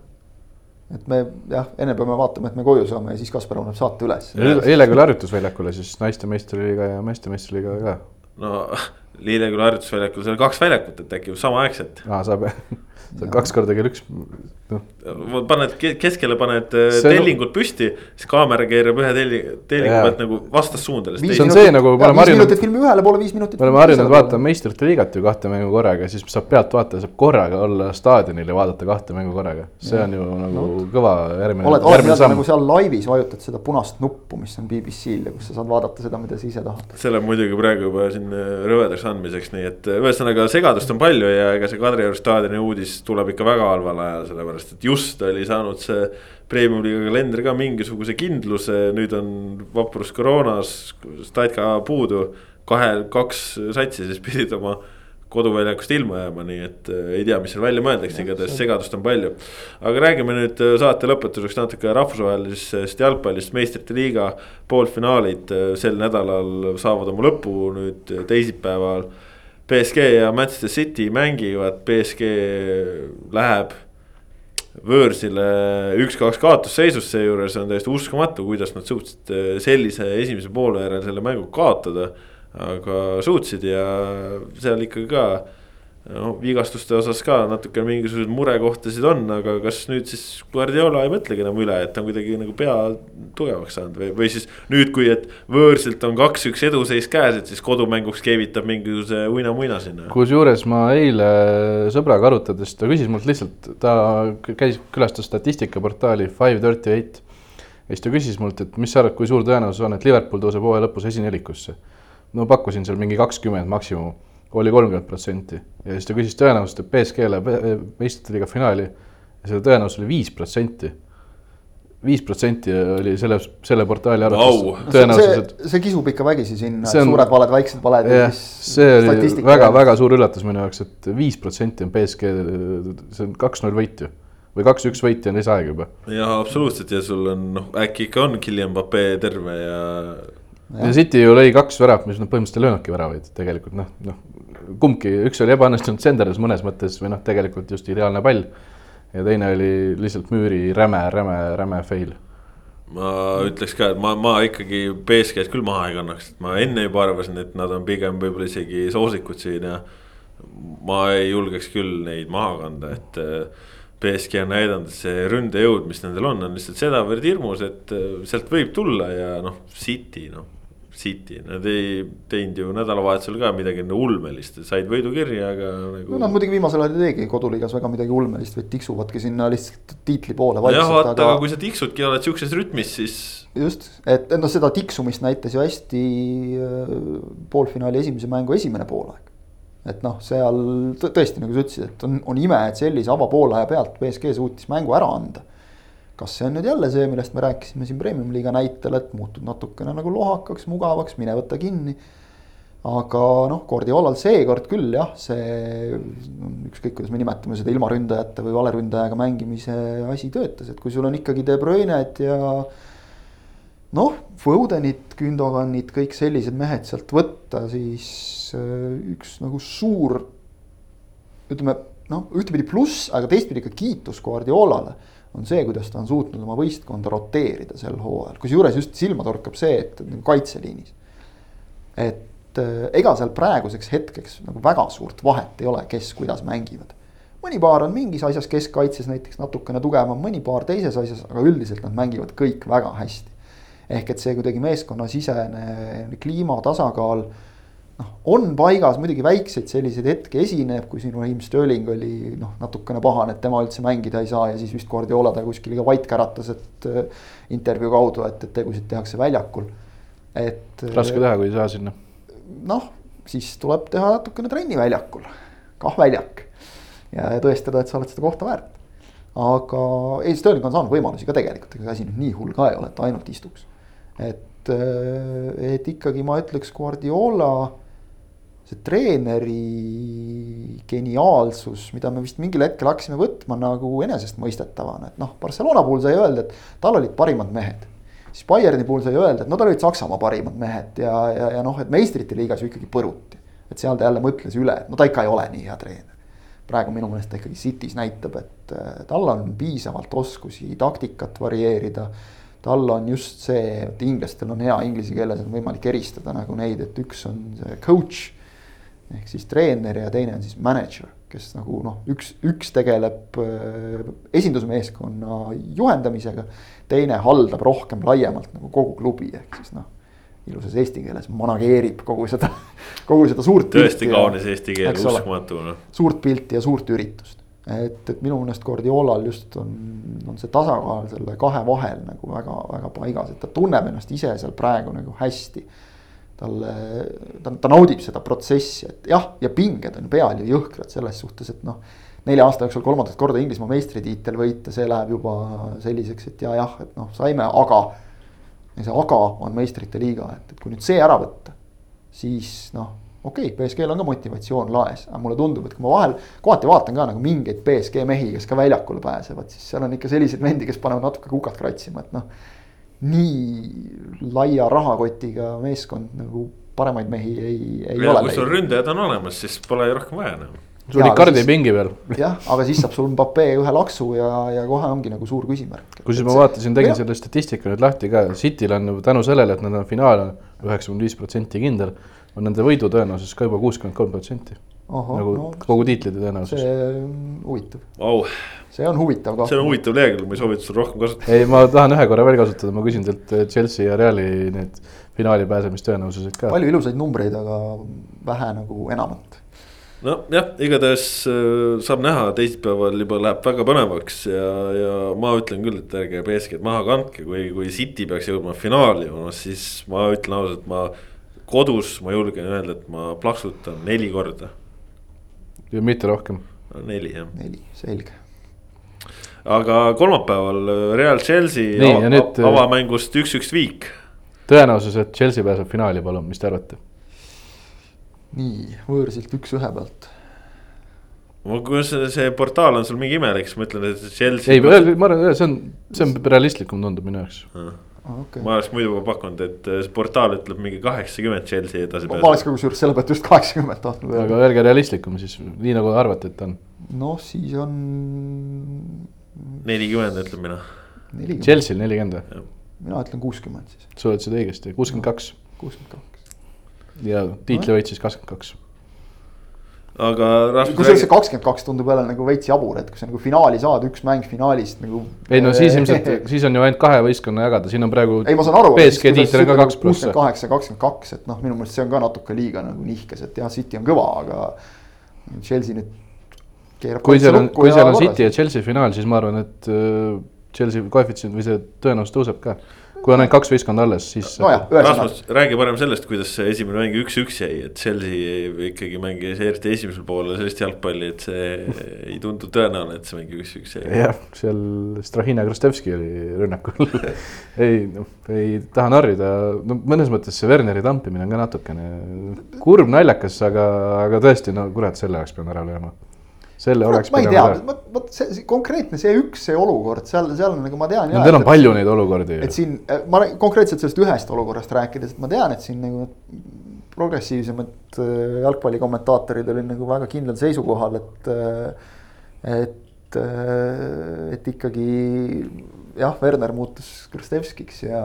et me jah, enne peame vaatama, et me koju saame ja siis Kaspar paneb saate üles. eile küll harjutusväljakule, siis naiste meistriliiga ja meeste meistriliiga ka. no Lilleküla harjutusväljakul, seal kaks väljakut, et äkki samaaegselt. aa, saab, saab kaks korda kell üks, noh. paned ke- keskele paned äh, See on- tellingud püsti, siis kaamera keerab ühe telli, tellingu pealt nagu vastassuundades. See on see, nagu me oleme viis harjunud- minutit filmi ühele poole, viis minutit. me oleme harjunud vaatama meistrite liigat ju kahte mängu korraga, siis saab pealtvaataja saab korraga olla staadionil ja vaadata kahte mängu korraga. see on ju nagu kõva järgmine, oled, oled nagu. seal laivis vajutad seda punast nuppu, mis on BBC-l ja kus sa saad vaadata seda, mida sa ise tahad. see läheb muidugi praegu juba siin äh, rõvedaks andmiseks, nii et äh, ühesõnaga segadust on palju ja ega see Kadrioru staadioni uudis tuleb ikka väga halval ajal, sellepärast et just oli saanud see premium-liiga kalender ka mingisuguse kindluse, nüüd on vaprus koroonas, Statka puudu, kahe, kaks satsi siis pidid oma koduväljakust ilma jääma, nii et äh, ei tea, mis seal välja mõeldakse, igatahes segadust on palju. aga räägime nüüd äh, saate lõpetuseks natuke rahvusvahelisest jalgpallist, meistrite liiga poolfinaalid äh, sel nädalal saavad oma lõpu nüüd teisipäeval. BSG ja Manchester City mängivad, BSG läheb võõrsile üks-kaks kaotusseisus, seejuures on täiesti uskumatu, kuidas nad suutsid sellise esimese poole järel selle mängu kaotada. Aga suutsid ja seal ikkagi ka no vigastuste osas ka natuke mingisuguseid murekohtasid on, aga kas nüüd siis Guardiola ei mõtlegi enam üle, et ta on kuidagi nagu pea tugevaks saanud või, või siis nüüd, kui, et võõrsilt on kaks-üks eduseis käes, et siis kodumänguks keevitab mingisuguse uina-muina sinna. kusjuures ma eile sõbraga arutades, ta küsis mult lihtsalt, ta käis, külastas statistikaportaali Five Thirty Eight. ja siis ta küsis mult, et mis sa arvad, kui suur tõenäosus on, et Liverpool tõuseb hooaja lõpus esinelikusse. No pakkusin seal mingi kakskümmend maksimum, oli kolmkümmend protsenti ja siis ta küsis tõenäosust, et BSG läheb meistrite liiga finaali ja selle tõenäosus oli viis protsenti. viis protsenti oli selle, selle portaali arvates tõenäosus, et see kisub ikka vägisi sinna, suured valed, väiksed valed. jah, see oli väga-väga suur üllatus minu jaoks, et viis protsenti on BSG, see on kaks-null võit ju. või kaks-üks võit ja on lisaaeg juba. jah, absoluutselt ja sul on noh, äkki ikka on Guillem Pape terve ja. Ja City ju lõi kaks väravat, mis nad põhimõtteliselt ei löönudki väravaid, tegelikult noh, noh. kumbki, üks oli ebaõnnestunud senderdus mõnes mõttes või noh, tegelikult just ideaalne pall. ja teine oli lihtsalt müüri räme, räme, räme fail. ma ütleks ka, et ma, ma ikkagi BSG-d küll maha ei kannaks, et ma enne juba arvasin, et nad on pigem võib-olla isegi soosikud siin ja. ma ei julgeks küll neid maha kanda, et äh, BSG on näidanud, et see ründejõud, mis nendel on, on lihtsalt sedavõrd hirmus, et äh, sealt võib tulla ja noh, City noh. City, nad ei teinud ju nädalavahetusel ka midagi ulmelist, said võidu kirja, aga nagu no nad muidugi viimasel ajal ei teegi koduliigas väga midagi ulmelist, vaid tiksuvadki sinna lihtsalt tiitli poole jah, vaata, aga kui sa tiksudki, oled sihukeses rütmis, siis just, et noh, seda tiksumist näitas ju hästi äh, poolfinaali esimese mängu esimene poolaeg. et noh, seal tõ- tõesti nagu sa ütlesid, et on, on ime, et sellise avapoolaja pealt BSG suutis mängu ära anda. Kas see on nüüd jälle see, millest me rääkisime siin premium-liiga näitel, et muutud natukene nagu lohakaks, mugavaks, mine võta kinni. aga noh, Guardiolal seekord küll jah, see ükskõik, kuidas me nimetame seda ilma ründajate või valeründajaga mängimise asi töötas, et kui sul on ikkagi De Bruyne'd ja noh, Fodenit, Gündoganit, kõik sellised mehed sealt võtta, siis äh, üks nagu suur ütleme noh, ühtepidi pluss, aga teistpidi ka kiitus Guardiolale on see, kuidas ta on suutnud oma võistkonda roteerida sel hooajal, kusjuures just silma torkab see, et kaitseliinis. et äh, ega seal praeguseks hetkeks nagu väga suurt vahet ei ole, kes kuidas mängivad. mõni paar on mingis asjas keskkaitses näiteks natukene tugevam, mõni paar teises asjas, aga üldiselt nad mängivad kõik väga hästi. ehk et see kuidagi meeskonnasisene kliima tasakaal noh, on paigas, muidugi väikseid selliseid hetki esineb, kui siin Raheem Sterling oli noh, natukene pahane, et tema üldse mängida ei saa ja siis vist Guardiola ta kuskil ka vait käratas, et äh, intervjuu kaudu, et, et tegusid tehakse väljakul, et. raske teha, kui ei saa sinna. noh, siis tuleb teha natukene trenni väljakul, kah väljak ja tõestada, et sa oled seda kohta väärt. aga ei, Sterling on saanud võimalusi ka tegelikult, ega see asi nüüd nii hull ka ei ole, et ainult istuks. et, et ikkagi ma ütleks Guardiola see treeneri geniaalsus, mida me vist mingil hetkel hakkasime võtma nagu enesestmõistetavana, et noh, Barcelona puhul sai öelda, et tal olid parimad mehed. siis Bayerni puhul sai öelda, et no tal olid Saksamaa parimad mehed ja, ja, ja noh, et meistrite liigas ju ikkagi põruti. et seal ta jälle mõtles üle, et no ta ikka ei ole nii hea treener. praegu minu meelest ta ikkagi City's näitab, et äh, tal on piisavalt oskusi taktikat varieerida tal on just see, et inglastel on hea inglise keeles on võimalik eristada nagu neid, et üks on coach ehk siis treener ja teine on siis mänedžer, kes nagu noh, üks, üks tegeleb äh, esindusmeeskonna juhendamisega. teine haldab rohkem laiemalt nagu kogu klubi, ehk siis noh, ilusas eesti keeles manageerib kogu seda, kogu seda suurt. tõesti kaunis eesti keel, uskumatu noh. suurt pilti ja suurt üritust, et, et minu meelest Guardiolal just on, on see tasakaal selle kahe vahel nagu väga-väga paigas, et ta tunneb ennast ise seal praegu nagu hästi talle, ta, ta naudib seda protsessi, et jah, ja pinged on peal ju jõhkrad selles suhtes, et noh. nelja aasta jooksul kolmandat korda Inglismaa meistritiitel võita, see läheb juba selliseks, et ja jah, et noh, saime, aga. ja see aga on meistrite liiga, et, et kui nüüd see ära võtta, siis noh okei okay,, BSG-l on ka motivatsioon laes, aga mulle tundub, et kui ma vahel kohati vaatan ka nagu mingeid BSG mehi, kes ka väljakule pääsevad, siis seal on ikka selliseid vendi, kes panevad natuke kukat kratsima, et noh nii laia rahakotiga meeskond nagu paremaid mehi ei, ei ja, ole. kui sul ründajad on olemas, siis pole ju rohkem vaja enam. sul Icardi pingi peal. jah, aga siis saab sul Mbappe ühe laksu ja, ja kohe ongi nagu suur küsimärk. kusjuures ma vaatasin, tegin selle statistika nüüd lahti ka, Cityl on tänu sellele, et nad on finaal üheksakümmend viis protsenti kindel, on nende võidutõenäosus ka juba kuuskümmend kolm protsenti nagu no, kogu tiitlite tõenäosus. see on huvitav wow.. see on huvitav ka. see on huvitav lehekülg, ma ei soovita sul rohkem kasutada. ei, ma tahan ühe korra veel kasutada, ma küsin teilt eh, Chelsea ja Reali need finaali pääsemistõenäosused ka. palju ilusaid numbreid, aga vähe nagu enamat nojah, igatahes äh, saab näha, teisipäeval juba läheb väga põnevaks ja, ja ma ütlen küll, et ärge BSG-d maha kandke, kui, kui City peaks jõudma finaali, siis ma ütlen ausalt, ma kodus ma julgen öelda, et ma plaksutan neli korda ja mitte rohkem. neli jah. neli, selge. aga kolmapäeval äh, Real Chelsea Nii, av nüüd, äh, avamängust üks-üks viik. tõenäosus, et Chelsea pääseb finaali, palun, mis te arvate? nii, võõrsilt üks-ühe pealt kui see, see portaal on sul mingi imelik, siis ma ütlen, et Chelsea. ei, ma arvan, see on, see on realistlikum tundub minu jaoks okay.. ma oleks muidu pakkunud, et see portaal ütleb mingi kaheksakümmend Chelsea edasi. ma oleks ka kusjuures selle pealt just kaheksakümmend tahtnud öelda. aga öelge realistlikum siis, nii nagu arvate, et on. noh, siis on. nelikümmend ütlen mina. Chelsea'l nelikümmend või? mina ütlen kuuskümmend siis. sa ütlesid õigesti, kuuskümmend kaks. kuuskümmend kaks. ja tiitli võitis kakskümmend kaks aga. kusjuures see kakskümmend kaks tundub jälle nagu veits jabur, et kui sa nagu finaali saad, üks mäng finaalist nagu. ei no siis ilmselt, siis on ju ainult kahe võistkonna jagada, siin on praegu. ei, ma saan aru. BSG tiitel on ka kaks pluss. kuuskümmend kaheksa, kakskümmend kaks, et noh, minu meelest see on ka natuke liiga nagu nihkes, et jah, City on kõva, aga Chelsea nüüd. kui seal on, kui seal on City ja Chelsea finaal, siis ma arvan, et äh, Chelsea koefitsient või see tõenäosus tõuseb ka kui on ainult kaks võistkonda alles, siis no. Rasmus, räägi parem sellest, kuidas see esimene mäng üks-üks jäi, et Chelsea ikkagi mängis eriti esimesel poolel sellist jalgpalli, et see ei tundu tõenäoline, et see mäng üks-üks jäi. jah, seal Strahina Krastevski oli rünnakul ei, noh, ei taha narrida, no mõnes mõttes see Werneri tampimine on ka natukene kurb, naljakas, aga, aga tõesti, no kurat, selle oleks pidanud ära lööma selle oleks. ma ei tea, vot, vot see, konkreetne see üks, see olukord seal, seal nagu ma tean. Teil on palju neid olukordi. et siin ma konkreetselt sellest ühest olukorrast rääkides, et ma tean, et siin nagu progressiivsemad äh, jalgpallikommentaatorid olid nagu väga kindlal seisukohal, et, äh, et, äh, et ikkagi jah, Werner muutus Kristevskiks ja,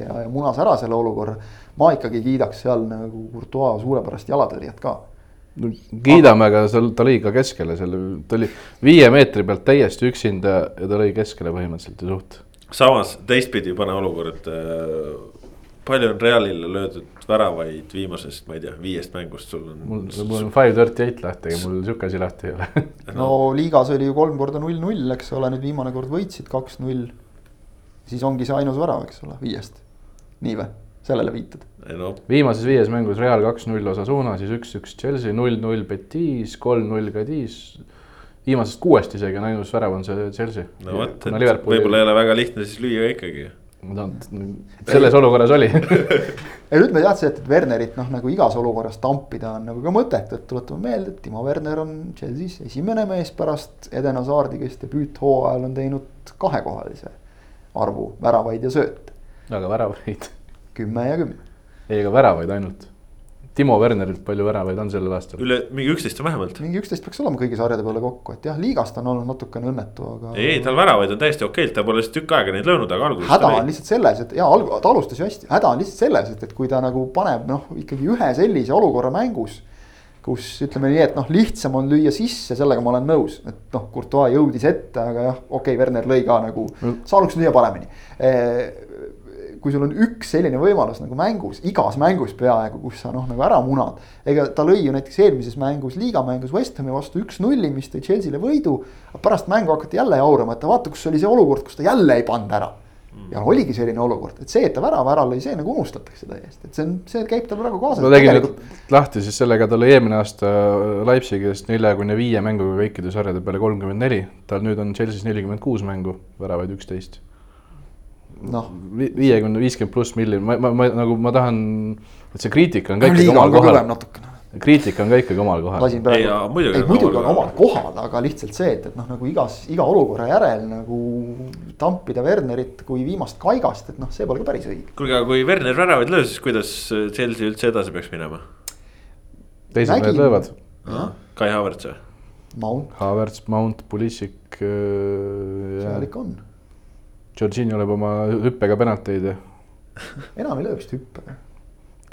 ja, ja munas ära selle olukorra. ma ikkagi kiidaks seal nagu Courtois suurepärast jalatõrjet ka no kiidame, aga seal ta lõi ka keskele selle, ta oli viie meetri pealt täiesti üksinda ja ta lõi keskele põhimõtteliselt ja suht. samas teistpidi pane olukord, äh, palju on Realile löödud väravaid viimasest, ma ei tea, viiest mängust sul on? mul, mul on five thirty eight lahti, aga mul sihuke asi lahti ei ole no liigas oli ju kolm korda null-null, eks ole, nüüd viimane kord võitsid kaks-null. siis ongi see ainus värav, eks ole, viiest. nii või, sellele viitad? No viimases viies mängus Real kaks-null Osasuna, siis üks-üks Chelsea, null-null Betis, kolm-null Cadiz. viimasest kuuest isegi on ainus värav on see Chelsea. no vot, et võib-olla ei ole väga lihtne siis lüüa ikkagi. no selles olukorras oli ja nüüd me teadsime, et Wernerit noh, nagu igas olukorras tampida on nagu ka mõttetu, et tuletame meelde, et Timo Werner on Chelsea's esimene mees pärast Eden Hazardi, kes debüüthooajal on teinud kahekohalise arvu väravaid ja sööte. aga väravaid? kümme ja kümme ei, ega väravaid ainult. Timo Wernerilt palju väravaid on sellel aastal? üle mingi üksteist on vähemalt. mingi üksteist peaks olema kõigi sarjade peale kokku, et jah, liigast on olnud natukene õnnetu, aga. ei, tal väravaid on täiesti okeilt, ta pole lihtsalt tükk aega neid löönud, aga alguses. häda on lihtsalt selles, et jaa, alg-, ta alustas ju hästi, häda on lihtsalt selles, et, et kui ta nagu paneb noh, ikkagi ühe sellise olukorra mängus kus ütleme nii, et noh, lihtsam on lüüa sisse, sellega ma olen nõus, et noh, Courtois jõudis ette, aga jah, okei okay,, Werner lõi ka nagu mm., saanuks lüüa paremini kui sul on üks selline võimalus nagu mängus, igas mängus peaaegu, kus sa noh, nagu ära munad. ega ta lõi ju näiteks eelmises mängus, liigamängus West Hami vastu üks-nulli, mis tõi Chelsea'le võidu. pärast mängu hakati jälle jaurama, et vaata, kus oli see olukord, kus ta jälle ei pannud ära. ja oligi selline olukord, et see, et ta värava ära lõi, see nagu unustatakse täiesti, et see on, see käib tal praegu kaasas. ma tegin nüüd lahti siis sellega, ta lõi eelmine aasta Leipzigist neljakümne viie mänguga kõikide sarjade peale kolmkümmend neli. tal nüüd on Chelsea's nelikümmend kuus mängu, väravaid üksteist noh, viiekümne, viiskümmend pluss miljonit, ma, ma, ma nagu ma tahan, et see kriitika on ka ikkagi omal kohal. kriitika on ka ikkagi omal kohal. lasin praegu, ei, ei muidugi on omal kohal, aga lihtsalt see, et, et noh, nagu igas, iga olukorra järel nagu tampida Wernerit kui viimast kaigast, et noh, see pole ka päris õige. kuulge, aga kui Werner väravaid lööb, siis kuidas Chelsea üldse edasi peaks minema? teised mehed löövad. Kai Havertz või? Mount. Havertz, Mount, Pulisic äh,. seal ikka on Jorginho lööb oma hüppega penalteid ja. enam ei löö vist hüppega.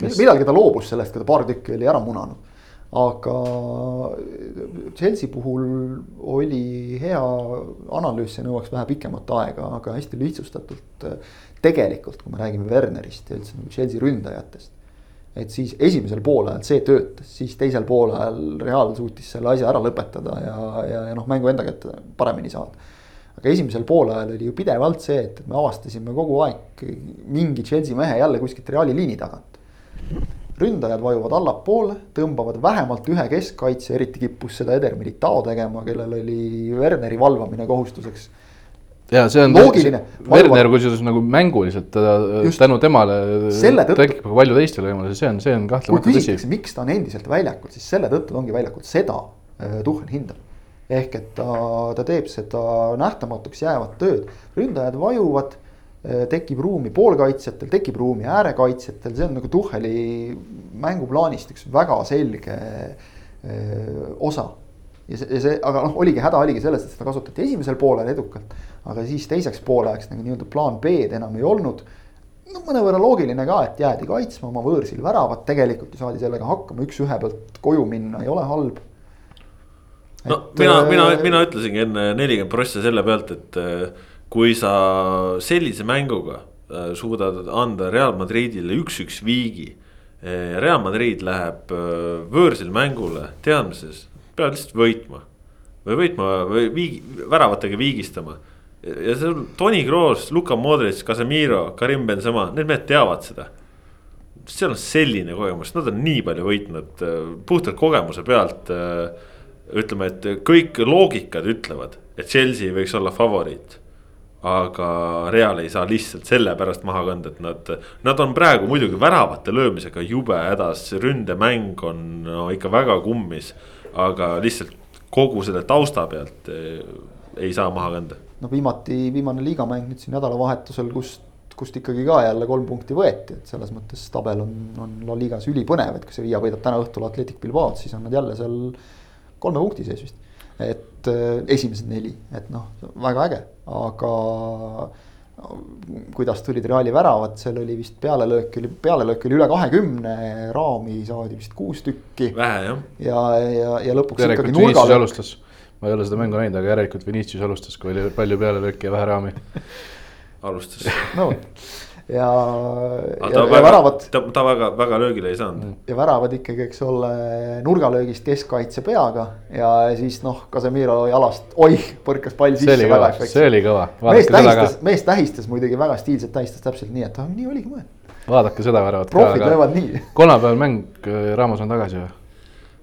millalgi ta loobus sellest, kui ta paar tükki oli ära munanud. aga Chelsea puhul oli hea analüüs, see nõuaks vähe pikemat aega, aga hästi lihtsustatult. tegelikult, kui me räägime Wernerist ja üldse nagu Chelsea ründajatest et siis esimesel poolajal see töötas, siis teisel poolajal Real suutis selle asja ära lõpetada ja, ja, ja noh, mängu enda kätte paremini saada aga esimesel poolajal oli ju pidevalt see, et me avastasime kogu aeg mingi Chelsea mehe jälle kuskilt Reali liini tagant. ründajad vajuvad allapoole, tõmbavad vähemalt ühe keskkaitse, eriti kippus seda Eder Militao tegema, kellel oli Werneri valvamine kohustuseks ja see on loogiline. Werner kusjuures nagu mänguliselt teda tänu temale tekib ka palju teistele võimalusi, see on, see on kahtlemata tõsi. miks ta on endiselt väljakul, siis selle tõttu ta ongi väljakul, seda äh, Tuhhel hindab ehk et ta, ta teeb seda nähtamatuks jäävat tööd, ründajad vajuvad eh, tekib ruumi poolkaitsjatel, tekib ruumi äärekaitsjatel, see on nagu Tuhheli mänguplaanist üks väga selge öö, eh, osa. ja see, ja see, aga noh, oligi häda oligi selles, et seda kasutati esimesel poolel edukalt, aga siis teiseks poolajaks nagu nii-öelda plaan B-d enam ei olnud. no mõnevõrra loogiline ka, et jäädi kaitsma oma võõrsil väravat, tegelikult ju saadi sellega hakkama, üks-ühe pealt koju minna ei ole halb no et, mina, mina, äh, mina ütlesingi enne nelikümmend prossa selle pealt, et äh, kui sa sellise mänguga äh, suudad anda Real Madridile üks-üks viigi. Real Madrid läheb võõrsil mängule teadmises, peavad lihtsalt võitma. või võitma või viigi, väravatega viigistama. ja see on Toni Kroos, Luka Modric, Casemiro, Karim Benzema, need mehed teavad seda seal on selline kogemus, nad on nii palju võitnud puhtalt kogemuse pealt äh, ütleme, et kõik loogikad ütlevad, et Chelsea võiks olla favoriit. aga Real ei saa lihtsalt sellepärast maha kanda, et nad, nad on praegu muidugi väravate löömisega jube hädas, ründemäng on no, ikka väga kummis. aga lihtsalt kogu selle tausta pealt eh, ei saa maha kanda. no viimati, viimane liigamäng nüüd siin nädalavahetusel, kust kust ikkagi ka jälle kolm punkti võeti, et selles mõttes tabel on, on La Ligas ülipõnev, et kui Sevilla võidab täna õhtul Atletic Bilbao'd, siis on nad jälle seal kolme punkti sees vist. et äh, esimesed neli, et noh, väga äge, aga, kuidas tulid Reali väravad, seal oli vist pealelöök oli, pealelöök oli üle kahekümne, raami saadi vist kuus tükki. vähe jah. ja, ja, ja lõpuks järelikult ikkagi nurgalöök. alustas, ma ei ole seda mängu näinud, aga järelikult Vinicius alustas, kui oli palju pealelööki ja vähe raami. alustas. no ja, ja, ta ja väga väravad, ta, ta väga, väga löögile ei saanud. ja väravad ikkagi, eks ole, nurgalöögist keskkaitse peaga ja siis noh, Casemiro jalast, oih, põrkas pall see sisse oli väga kõva, see oli kõva, mees tähistas, mees tähistas muidugi väga stiilselt, tähistas täpselt nii, et ah, nii oligi mõeldud. vaadake seda väravat profid aga löövad nii. kolmapäeval mäng, Ramos on tagasi või?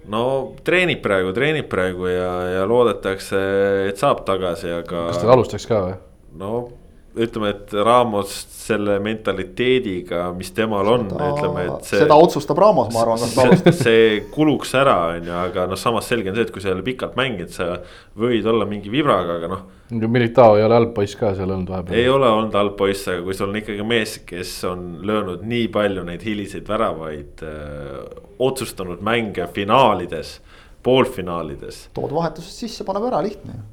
no treenib praegu, treenib praegu ja, ja loodetakse, et saab tagasi, aga. kas ta alustaks ka või? no ütleme, et Ramos selle mentaliteediga, mis temal on, ütleme, et see. seda otsustab Ramos, ma arvan, kas ta alustab. see kuluks ära, on ju, aga noh, samas selge on see, et kui sa ole pikalt mänginud, sa võid olla mingi vibraga, aga noh. Militao ei ole halb poiss ka seal olnud vahepeal. ei ole olnud halb poiss, aga kui sul on ikkagi mees, kes on löönud nii palju neid hiliseid väravaid, otsustanud mänge finaalides, poolfinaalides. tood vahetusest sisse, paneb ära, lihtne ju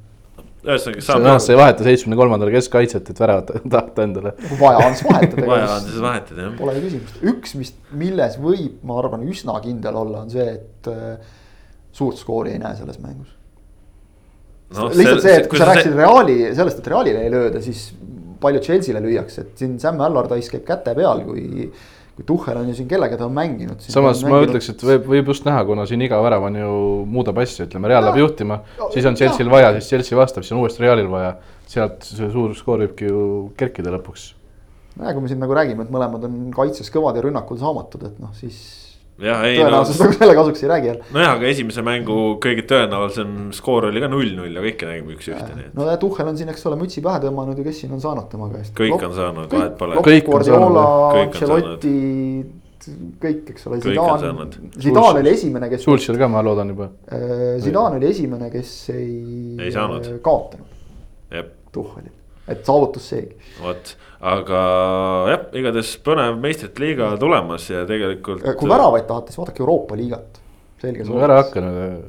ühesõnaga saab. sa ei vaheta seitsmekümne kolmandale keskkaitset, et väravat tahta endale. kui vaja on, siis vahetada. vaja on siis vahetada jah. Pole ju küsimust, üks, mis, milles võib, ma arvan, üsna kindel olla, on see, et äh, suurt skoori ei näe selles mängus no,. lihtsalt see, et kui sa rääkisid see... Reali, sellest, et Realile ei lööda, siis palju Chelsea'le lüüakse, et siin Sam Allardyce käib käte peal, kui kui Tuhhel on ju siin kellega ta on mänginud. samas ma mänginud... ütleks, et võib, võib just näha, kuna siin iga värav on ju muudab asju, ütleme, Real läheb juhtima, siis on Chelsea'l vaja, siis Chelsea vastab, siis on uuesti Realil vaja. sealt see suur skoor võibki ju kerkida lõpuks. nojah, kui me siin nagu räägime, et mõlemad on kaitses kõvad ja rünnakul saamatud, et noh, siis. Jah, ei. tõenäoliselt no, nagu selle kasuks ei räägi jälle. nojah, aga esimese mängu kõige tõenäolisem skoor oli ka null-null ja kõike nägime üks-ühte. no ja Tuhhel on siin, eks ole, mütsi pähe tõmmanud ja kes siin on saanud tema käest. kõik on saanud, vahet pole. kõik on saanud. Ancelotti, kõik, eks ole, Zidane, Zidane oli esimene, kes. Sulšil ka, ma loodan juba. Zidane oli esimene, kes ei, ei saanud. kaotanud. Tuhheli, et saavutus seegi. vot, aga jah, igatahes põnev meistrite liiga tulemas ja tegelikult. kui väravaid tahate, siis vaadake Euroopa liigat. selge no ära hakka nüüd.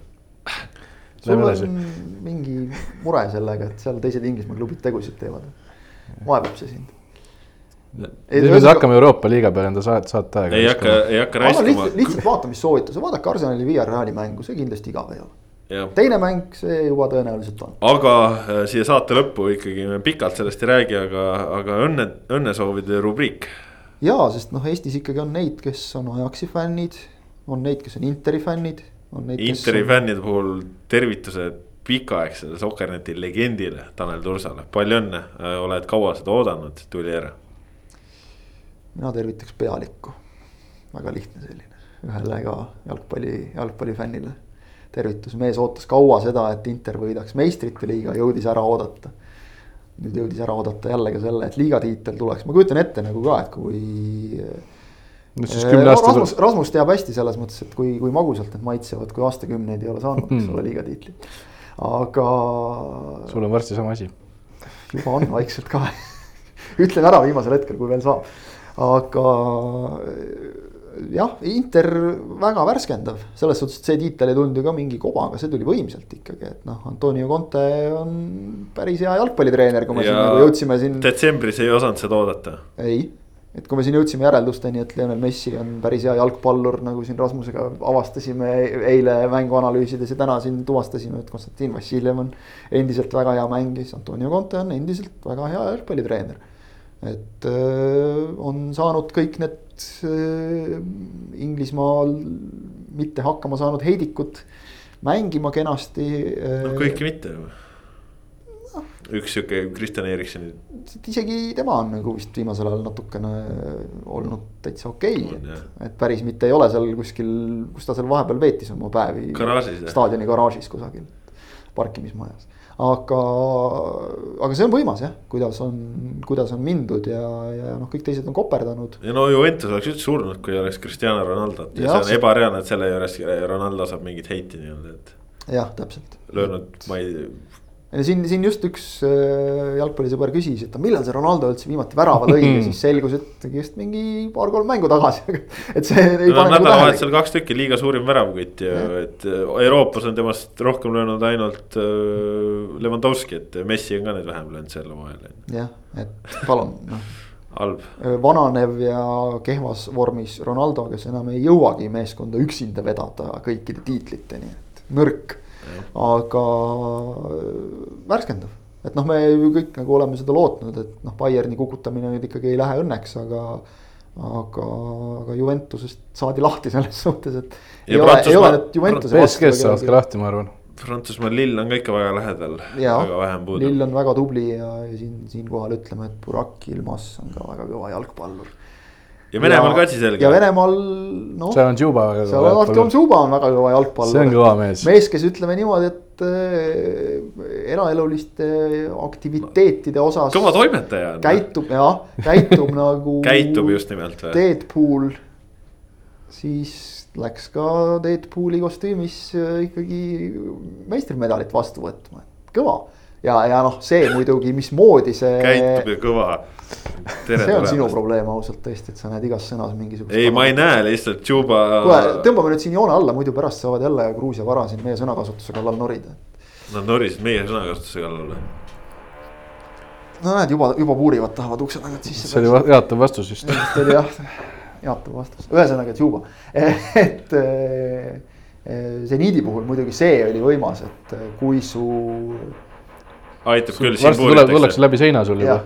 sul on mingi mure sellega, et seal teised Inglismaa klubid tegusid teevad. vaevab see sind nüüd hakkame Euroopa liiga peale enda saate, saate aega. ei hakka, ei hakka raiskama. lihtsalt, lihtsalt vaatamissoovituse, vaadake Arsenali Villarreali mängu, see kindlasti igav ei ole. Teine mäng, see juba tõenäoliselt on. aga äh, siia saate lõppu ikkagi me pikalt sellest ei räägi, aga, aga õnne, õnnesoovide rubriik. ja, sest noh, Eestis ikkagi on neid, kes on Ajaxi fännid, on neid, kes on Interi fännid. Interi on... fännide puhul tervitused pikaaegsele Sokkerneti legendile Tanel Tursale, palju õnne, oled kaua seda oodanud, tuli ära. mina tervitaks pealikku, väga lihtne selline, ühele ka jalgpalli, jalgpallifännile tervitus, mees ootas kaua seda, et Inter võidaks meistrite liiga, jõudis ära oodata. nüüd jõudis ära oodata jälle ka selle, et liigatiitel tuleks, ma kujutan ette nagu ka, et kui. Rasmus, Rasmus teab hästi selles mõttes, et kui, kui magusalt need maitsevad, kui aastakümneid ei ole saanud, eks ole, liigatiitlit, aga. sul on varsti sama asi. juba on vaikselt ka ütlen ära viimasel hetkel, kui veel saab, aga jah, Inter väga värskendav, selles suhtes, et see tiitel ei tulnud ju ka mingi kobaga, see tuli võimsalt ikkagi, et noh, Antonio Conte on päris hea jalgpallitreener, kui me ja siin nagu jõudsime siin. detsembris ei osanud seda oodata. ei, et kui me siin jõudsime järeldusteni, et Lionel Messi on päris hea jalgpallur, nagu siin Rasmusega avastasime eile mängu analüüsides ja täna siin tuvastasime, et Konstantin Vassiljev on endiselt väga hea mängija, siis Antonio Conte on endiselt väga hea jalgpallitreener et öö, on saanud kõik need öö, Inglismaal mitte hakkama saanud heidikud mängima kenasti. noh, kõiki mitte ju no.. üks sihuke Kristjan Erikssoni. isegi tema on nagu vist viimasel ajal natukene olnud täitsa okei okay,, et, et päris mitte ei ole seal kuskil, kus ta seal vahepeal veetis oma päevi. staadioni garaažis kusagil, parkimismajas aga, aga see on võimas jah, kuidas on, kuidas on mindud ja, ja noh, kõik teised on koperdanud. ja no Juventus oleks üldse surnud, kui oleks Cristiano Ronaldo't ja, ja see on see... ebareaalne, et selle juures Ronaldo saab mingit heiti nii-öelda, et. jah, täpselt. löönud, ma ei. Siin, siin just üks äh, jalgpallisõber küsis, et millal see Ronaldo üldse viimati värava lõi ja siis selgus, et just mingi paar-kolm mängu tagasi et see ei pane nagu tähele. kaks tükki liiga suurim väravkütt ja et äh, Euroopas on temast rohkem löönud ainult äh, Levanovski, et Messi on ka neid vähem löönud sel hooajal. jah, et palun, noh halb. vananev ja kehvas vormis Ronaldo, kes enam ei jõuagi meeskonda üksinda vedada kõikide tiitliteni, et nõrk. Aga värskendav, et noh, me ju kõik nagu oleme seda lootnud, et noh, Bayerni kukutamine nüüd ikkagi ei lähe õnneks, aga aga, aga Juventusest saadi lahti selles suhtes, et. Ja ei ole, ei Prantsusmaa- ole nüüd Juventuse BSG-st saavad ka lahti, ma arvan. Prantsusmaal Lill on ka ikka väga lähedal, väga vähem puudub. Lill on väga tubli ja, ja siin, siinkohal ütleme, et Burak Ilmas on ka väga kõva jalgpallur. Ja Venemaal ka siis jällegi. ja Venemaal noh, seal on Juba väga seal on Artem Zuba on väga kõva jalgpallur. see on kõva mees. mees, kes ütleme niimoodi, et äh, eraeluliste aktiviteetide osas. kõva toimetaja on. käitub jah, käitub nagu. käitub just nimelt? Deadpool, siis läks ka Deadpooli kostüümis äh, ikkagi meistrimedalit vastu võtma, kõva. Ja, ja noh, see muidugi, mismoodi see. käitub ja kõva. see on sinu probleem ausalt tõesti, et sa näed igas sõnas mingisugust. ei, ma ei näe lihtsalt juba. kuule, tõmbame nüüd siin joone alla, muidu pärast saavad jälle Gruusia vara siin meie sõnakasutuse kallal norida. Nad norisid meie sõnakasutuse kallal või? no näed, juba, juba puurivad, tahavad ukse tagant sisse. see oli jaatav vastus vist. see oli jah, jaatav vastus, ühesõnaga, et juba, et eh, eh, seniidi puhul muidugi see oli võimas, et eh, kui su. Aitab küll. varsti tuleb, tullakse läbi seina sul juba.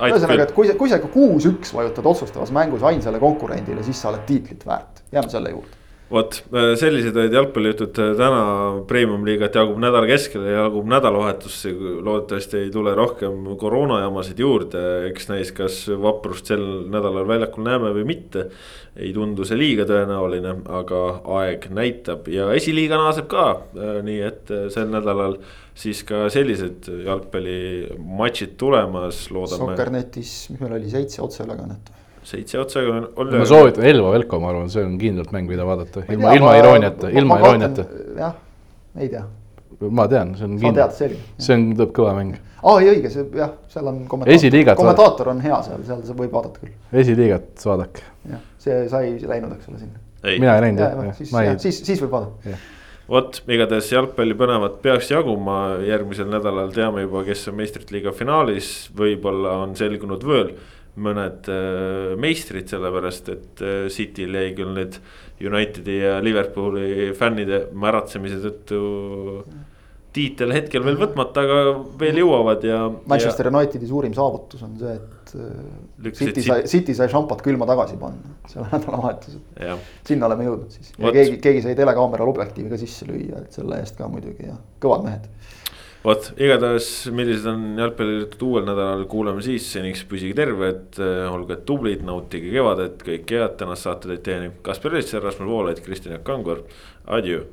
ühesõnaga, et kui sa, kui sa ikka kuus-üks vajutad otsustavas mängus ainsale konkurendile, siis sa oled tiitlit väärt, jääme selle juurde vot sellised olid jalgpallijutud täna premium-liigat jagub nädala keskel ja jagub nädalavahetusse, loodetavasti ei tule rohkem koroonajamasid juurde, eks näis, kas vaprust sel nädalal väljakul näeme või mitte. ei tundu see liiga tõenäoline, aga aeg näitab ja esiliiga naaseb ka, nii et sel nädalal siis ka sellised jalgpallimatšid tulemas, loodame. Soccernetis, mis meil oli, seitse otseülekannet seitse otsaga on. ma soovitan Elva Velko, ma arvan, see on kindlalt mäng, mida vaadata, ilma, ilma irooniata, ilma irooniata. jah, ei tea. ma tean, see on sa tead, selge. see on, tuleb kõva mäng. aa, ei õige, see jah, seal on kommentaator, kommentaator on hea seal, seal sa võib vaadata küll. esiliigat vaadake. jah, see sai läinud, eks ole, sinna. mina ei näinud jah, jah. siis, siis, siis võib vaadata vot, igatahes jalgpalli põnevat peaks jaguma, järgmisel nädalal teame juba, kes on meistrite liiga finaalis, võib-olla on selgunud veel mõned äh, meistrid, sellepärast et äh, Cityl jäi küll nüüd Unitedi ja Liverpooli fännide märatsemise tõttu tiitel hetkel veel võtmata, aga veel jõuavad ja. Manchester ja... Unitedi suurim saavutus on see, et City sai, City sai šampat külma tagasi panna. Selle nädalavahetusel. sinna oleme jõudnud siis. Ja What? keegi, keegi sai telekaameral objektiivi ka sisse lüüa, et selle eest ka muidugi ja kõvad mehed. Vot, igatahes, millised on jalgpallijutud uuel nädalal, kuulame siis, seniks püsige terved, olge tublid, nautige kevadet, kõike head, tänast saateid teenib Kaspar Elits, Rasmus Voolaid, Kristjan Jaak Kangur, adjöö